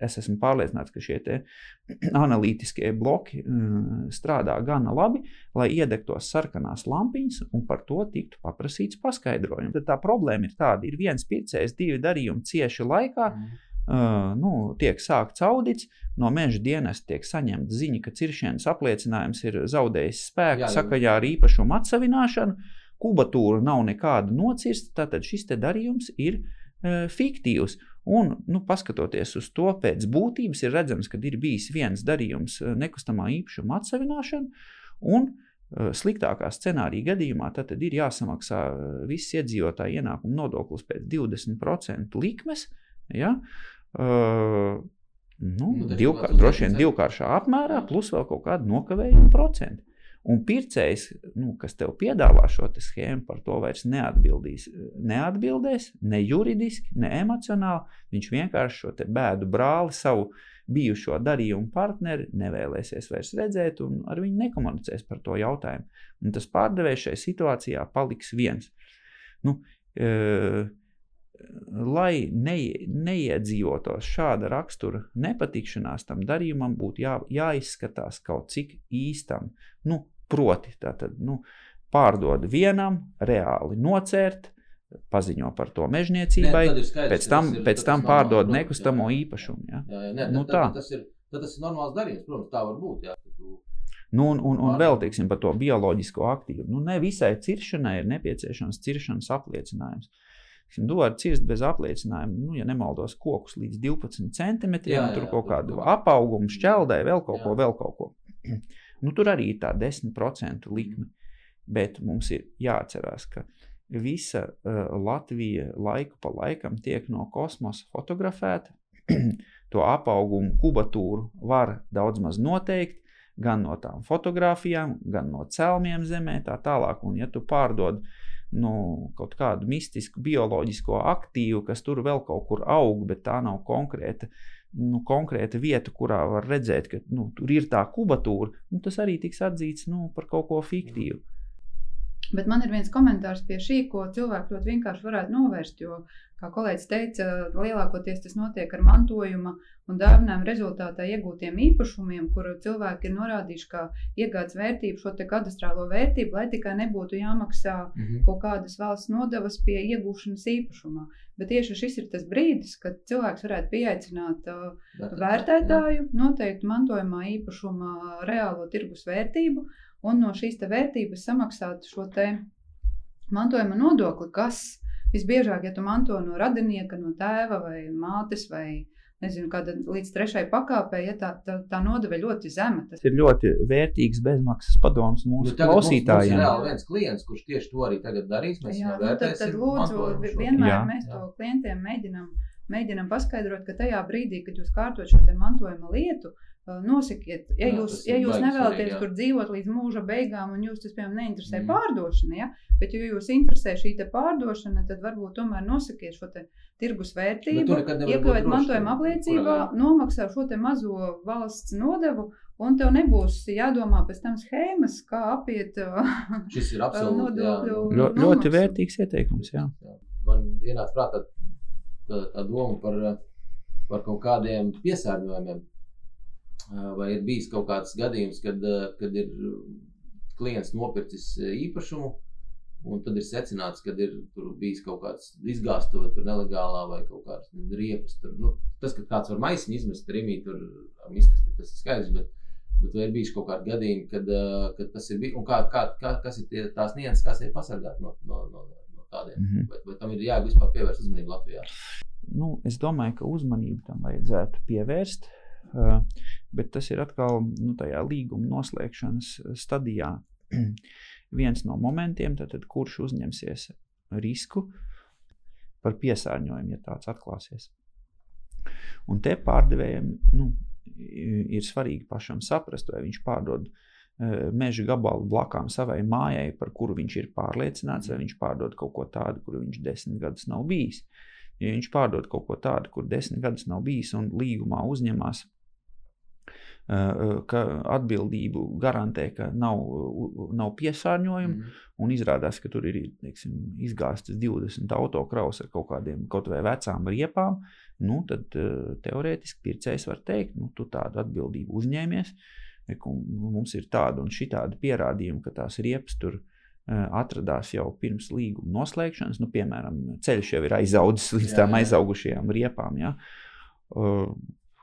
es esmu pārliecināts, ka šie (clears throat) analītiskie bloki uh, strādā gana labi, lai iedegtos sarkanās lampiņas un par to tiktu paprasīts paskaidrojums. Tad tā problēma ir tāda, ir viens pircējs, divi darījumi cieši laikā. Mm nu, tiek sākts audits, no meža dienas tiek saņemta ziņa, ka ciršanas apliecinājums ir zaudējis spēku sakaļā ar īpašumu atsavināšanu, kubatūra nav nekāda nocirsta, tātad šis darījums ir uh, fiktīvs. Un, nu, paskatoties uz to pēc būtības, ir redzams, ka ir bijis viens darījums nekustamā īpašuma atsavināšana, un uh, sliktākā scenārija gadījumā tad, ir jāsamaksā viss iedzīvotāju ienākumu nodoklis pēc 20% likmes. Ja? Uh, nu, nu, divkā, droši vien divkāršā apmērā, plus vēl kaut kāda nokavējuma procenta. Un pircējs, nu, kas tev piedāvā šo te schēmu, par to vairs neatbildīs. Neatbildēs ne juridiski, ne emocionāli. Viņš vienkārši šo bēdu brāli, savu bijušo darījumu partneri, nevēlēsies vairs redzēt, un ar viņu nekomunicēs par to jautājumu. Un tas pārdevējs šajā situācijā paliks viens. Nu, e, lai ne, neiedzīvotos šāda rakstura nepatikšanās tam darījumam, būtu jā, jāizskatās kaut cik īstam. Nu, proti, tātad, nu, pārdod vienam, reāli nocērt, paziņo par to mežniecībai, ne, skaidrs, pēc tam, ir, pēc tam pārdod normāls, nekustamo jā, īpašumu. Jā. Jā, jā, ne, nu, tā. Tas, ir, tas ir normāls darījums, protams, tā var būt. Jā, tu... Nu, un, un, un vēl teiksim, par to bioloģisko aktīvu. Nu, ne visai ciršanai ir nepieciešams ciršanas apliecinājums. Uh, Tu vari cirst bez apliecinājuma, nu, ja nemaldos, kokus līdz 12 centimetriem, jā, jā, tur kaut kādu apaugumu, šķeldē, vēl kaut jā. ko, vēl kaut ko. (clears throat) nu, tur arī ir tā 10% likme. Bet mums ir jāatcerās, ka visa uh, Latvija laiku pa laikam tiek no kosmosa fotografēta. (clears throat) to apaugumu kubatūru var daudz maz noteikt, gan no tām fotografijām, gan no celmiem zemē, tā tālāk. Un, ja tu pārdod uh, nu, kaut kādu mistisku bioloģisko aktīvu, kas tur vēl kaut kur aug, bet tā nav konkrēta. Nu, konkrēta vieta, kurā var redzēt, ka nu, tur ir tā kubatūra, nu, tas arī tiks atzīts nu, par kaut ko fiktīvu. Bet man ir viens komentārs pie šī, ko cilvēki ļoti vienkārši varētu novērst. Jo, kā kolēģis teica, lielākoties tas notiek ar mantojuma un dāvinājumu rezultātā iegūtiem īpašumiem, kur cilvēki ir norādījuši, kā iegādes vērtību, šo kadastrālo vērtību, lai tikai nebūtu jāmaksā mm -hmm. kaut kādas valsts nodevas pie iegūšanas īpašumā. Bet tieši šis ir tas brīdis, kad cilvēks varētu pieaicināt uh, vērtētāju, noteikt mantojumā īpašuma reālo tirgus vērtību un no šīs vērtības samaksāt šo mantojuma nodokli, kas visbiežāk, ja tu manto no radinieka, no tēva vai mātes vai nezinu, kāda līdz trešajai pakāpei, ja tā, tā, tā nodeve ļoti zema. Tas ir ļoti vērtīgs bezmaksas padoms mūsu nu, klausītājiem. Ir vēl viens klients, kurš tieši to arī tagad darīs. Mēs Jā, nu, tad, tad lūdzu, vienmēr Jā. mēs to klientiem mēģinām, mēģinām paskaidrot, ka tajā brīdī, kad jūs kārtojat šo mantojuma lietu, Nosakiet, ja Jā, jūs, ja jūs nevēlaties tur dzīvot līdz mūža beigām, un jūs tas, piemēram, neinteresē mm. pārdošana, ja? bet, ja jūs interesē šī pārdošana, tad varbūt tomēr nosakiet šo tirgus vērtību, iekļaujiet mantojuma apliecībā, nomaksā šo mazo valsts nodevu, un tev nebūs jādomā pēc tam schēmas, kā apiet Šis ir absolūti Ļo, ļoti vērtīgs ieteikums. Jā. Jā. Man ienāca prātā tā, tā doma par, par kaut kādiem piesārņojumiem Vai ir bijis kaut kāds gadījums, kad, kad ir klients nopircis īpašumu, un tad ir secināts, ka ir bijis kaut kāds izgāstuve, tur nelegālā vai kaut kāds riepas. Tur, nu, tas, ka kāds var maisiņu izmest rīmī, tur izkasti, tas ir skaidrs. Bet, bet vai ir bijis kaut kādi gadījumi, kad, kad tas ir bijis, un kā, kā, kā, kas ir tie, tās nianses, kā sevi pasargāt no, no, no, no tādiem? Mm -hmm. vai, vai tam ir jābūt vispār pievērst uzmanību Latvijā? Nu, es domāju, ka uzmanību tam vajadzētu pievērst. Uh, bet tas ir atkal nu, tajā līguma noslēgšanas eh, stadijā. (clears throat) Viens no momentiem, tad, tad, kurš uzņemsies risku par piesārņojumu, ja tāds atklāsies. Un te pārdevējiem nu, ir svarīgi pašam saprast, vai viņš pārdod uh, meža gabalu blakām savai mājai, par kuru viņš ir pārliecināts, vai viņš pārdod kaut ko tādu, kur viņš desmit gadus nav bijis. Ja viņš pārdod kaut ko tādu, kur desmit gadus nav bijis un līgumā uzņemās ka atbildību garantē, ka nav, nav piesārņojuma. Mm. Un izrādās, ka tur ir teiksim, izgāztas 20 autokraus ar kaut kādiem kaut vai vecām riepām. Nu, tad teorētiski pircējs var teikt, nu, tu tādu atbildību uzņēmies. Mums ir tāda un šī tāda pierādījuma, ka tās riepas tur atradās jau pirms līguma noslēgšanas. Nu, piemēram, ceļš jau ir aizaudzis līdz jā, tām aizaugušajām riepām. Ja?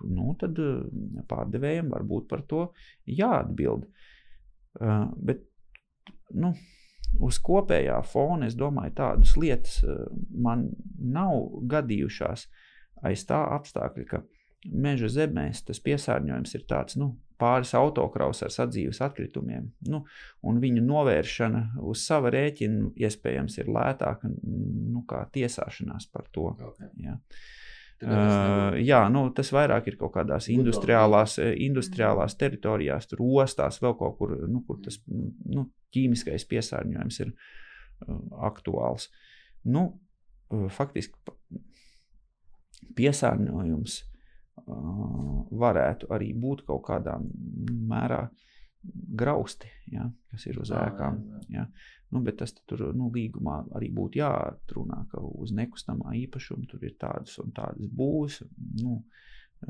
Nu, tad eh, pārdevējiem var būt par to jāatbild. Uh, bet nu, uz kopējā fona es domāju, tādas lietas uh, man nav gadījušās aiz tā apstākļa, ka meža zemēs tas piesārņojums ir tāds nu, pāris autokraus ar sadzīves atkritumiem. Nu, un viņu novēršana uz sava rēķina iespējams ir lētāka nu, kā tiesāšanās par to. Okay. Ja. Uh, Uh, jā, nu, tas vairāk ir kaut kādās industriālās, industriālās teritorijās, tur ostās, vēl kaut kur, nu, kur tas nu, ķīmiskais piesārņojums ir uh, aktuāls. Nu, uh, faktiski piesārņojums uh, varētu arī būt kaut kādā mērā grausti, ja, kas ir uz ēkām. Ja. Nu, bet tas tur nu, līgumā arī būtu jāatrunā, ka uz nekustamā īpašuma tur ir tādas un tādas būs. Nu,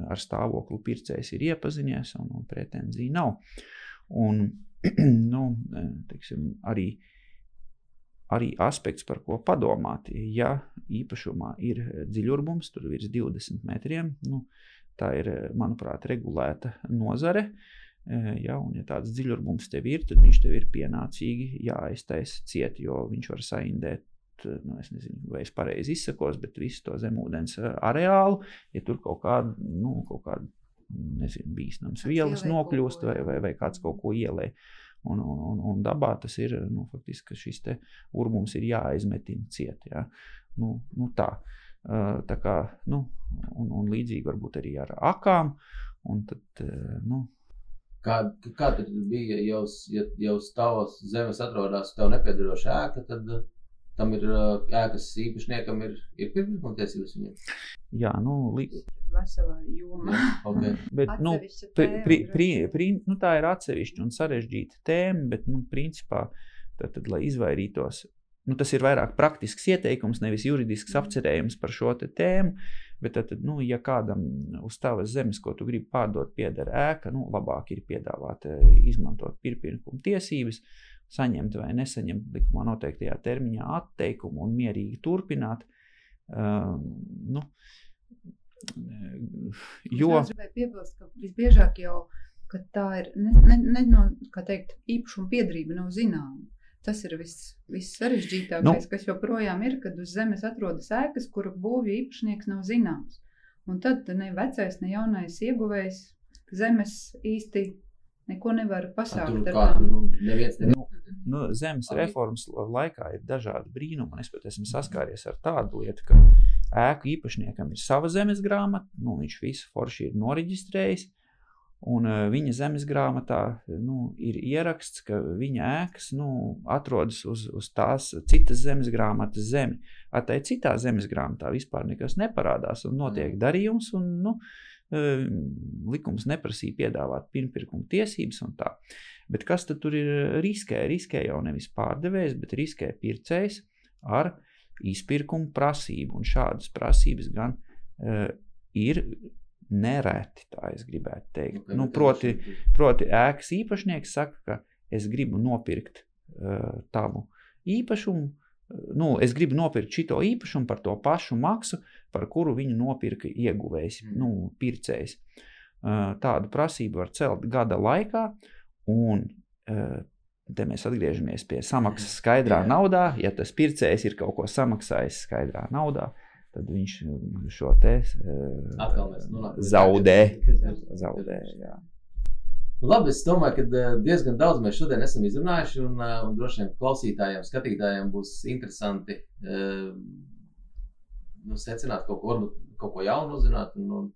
ar stāvokli pircējs ir iepazinies un, un pretenziju nav. Un, (clears throat) nu, teiksim, arī, arī aspekts, par ko padomāt, ja īpašumā ir dziļurbums, tur virs 20 metriem, nu, tā ir, manuprāt, regulēta nozare. Uh, Ja, un, ja tāds dziļurbums tev ir, tad viņš tev ir pienācīgi jāaiztaisa ciet, jo viņš var saindēt. Nu, es nezinu, vai es pareizi izsakos, bet visu to zemūdens areālu, ja tur kaut kāda, nu, kaut kāda nezinu, bīstams vielas nokļūst vai, vai, vai kāds kaut ko ielē. Un, un, un dabā tas ir, nu, faktiski, ka šis te urbums ir jāizmetina ciet. Ja? Nu, nu tā. tā kā, nu, un, un līdzīgi varbūt arī ar akām. Un tad, nu, Kā, kā tad bija, ja uz, ja, ja uz tavas zemes atrodas tev nepiedaroša ēka, tad uh, tam ir uh, ēkas īpašniekam ir, ir pirmā tiesības viņam? Jā, nu, li... veselā jomā. Okay. (laughs) bet, nu, pri, pri, pri, pri, nu, tā ir atsevišķa un sarežģīta tēma, bet, nu, principā tad, tad lai izvairītos. Nu, tas ir vairāk praktisks ieteikums, nevis juridisks apcerējums par šo tēmu. Bet, tad, nu, ja kādam uz tavas zemes, ko tu gribi pārdot, pieder ēka, nu, labāk ir piedāvāt, izmantot pirmpirkuma tiesības, saņemt vai nesaņemt likumā noteiktajā termiņā atteikumu un mierīgi turpināt. Uh, nu, jo... Es gribēju piebilst, ka visbiežāk jau tā ir ne, ne, ne no, teikt, īpašuma piedrība nav zināma. Tas ir viss, viss sarežģītākais, nu, kas joprojām ir, kad uz zemes atrodas ēkas, kuru būvju īpašnieks nav zināms. Un tad ne vecais, ne jaunais ieguvējs zemes īsti neko nevar pasākt. Tur kā, nu, neviens neviens. Nu, nu, zemes reformas laikā ir dažādi brīnumi, es pat esmu saskāries ar tādu lietu, ka ēku īpašniekam ir sava zemes grāmata, nu, viņš visu forši ir noreģistrējis, Un uh, viņa zemes grāmatā nu, ir ieraksts, ka viņa ēkas nu, atrodas uz, uz tās citas zemes grāmatas zemi. Ar tai citā zemes grāmatā vispār nekas neparādās un notiek mm. darījums. Un, nu, uh, likums neprasīja piedāvāt pirmpirkuma tiesības un tā. Bet kas tad tur ir riskē? Riskē jau nevis pārdevējs, bet riskē pircējs ar izpirkumu prasību. Un šādas prasības gan uh, ir nereti, tā es gribētu teikt. Okay, nu, proti, proti, ēkas īpašnieks saka, ka es gribu nopirkt uh, tavu īpašumu, nu, es gribu nopirkt šo īpašumu par to pašu maksu, par kuru viņu nopirka ieguvējs, mm. nu, pircējs. Uh, tādu prasību var celt gada laikā, un uh, te mēs atgriežamies pie samaksas (laughs) skaidrā naudā. Ja tas pircējs ir kaut ko samaksājis skaidrā naudā, uh, tad viņš um, šo te uh, zaudē. zaudē jā. Nu, labi, es domāju, ka uh, diezgan daudz mēs šodien esam izrunājuši, un, uh, un droši vien klausītājiem, skatītājiem būs interesanti uh, nu, secināt kaut ko, kaut ko jaunu uzzināt, un, un,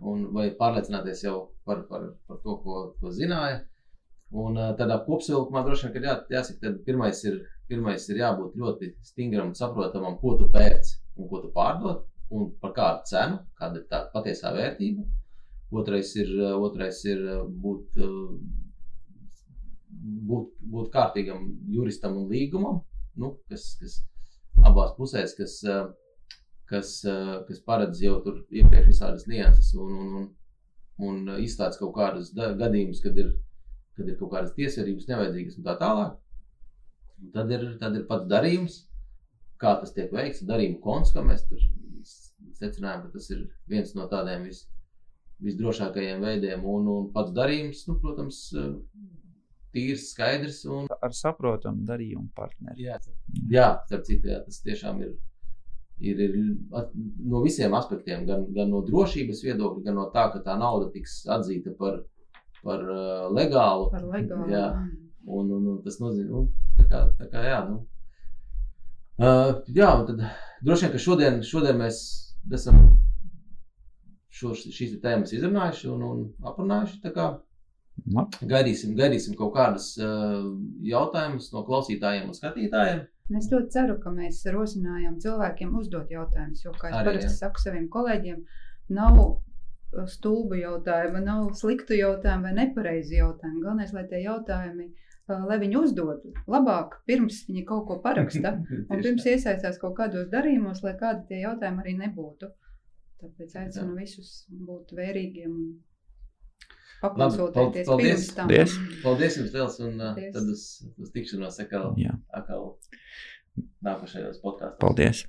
un, vai pārliecināties jau par, par, par to, ko, ko zināja. Un tādā kopsavilkumā droši vien, ka jā, jāsaka, ka pirmais ir, pirmais ir jābūt ļoti stingram un saprotamam, ko tu pēc un ko tu pārdod, un par kādu cenu, kāda ir tā patiesā vērtība. Otrais ir, otrais ir būt, būt, būt kārtīgam juristam un līgumam, nu, kas, kas abās pusēs, kas, kas, kas paredz jau tur iepriekš visādas nianses un, un, un, un izstāsta kaut kādus gadījumus, kad ir, kad ir kaut kādas tiesvedības nevajadzīgas un tā tālāk. Un tad ir, tad ir pats darījums, kā tas tiek veikts, darījuma konts, kā mēs tur secinājām, ka tas ir viens no tādiem vis, visdrošākajiem veidiem. Un, un pats darījums, nu, protams, tīrs, skaidrs. Un... Ar saprotamu darījumu partneri. Jā, jā starp citu, jā, tas tiešām ir. Ir, ir no visiem aspektiem, gan, gan no drošības viedokļa, gan no tā, ka tā nauda tiks atzīta par, par uh, legālu. Par legālu. Jā, un, un, un tas nozīmē, nu, tā kā, tā kā jā, nu, Uh, jā, un tad droši vien, ka šodien, šodien mēs esam šo, šīs tēmas izrunājuši un, un aprunājuši. Gaidīsim, gaidīsim kaut kādus uh, jautājumus no klausītājiem un skatītājiem. Es ļoti ceru, ka mēs rosinājām cilvēkiem uzdot jautājumus, jo, kā es Arī, parasti saku saviem kolēģiem, nav stulbu jautājumu, nav sliktu jautājumu vai nepareizu jautājumu. Galvenais, lai tie jautājumi ir lai viņi uzdod labāk, pirms viņi kaut ko paraksta, (laughs) un pirms iesaistās kaut kādos darījumos, lai kādi tie jautājumi arī nebūtu. Tāpēc aicinu visus būt vērīgiem un pakonsultēties Labi, pirms tam. Paldies, paldies jums liels, un Paldies. tad uz, uz tikšanos atkal, atkal nākošajos podkāstos. Paldies!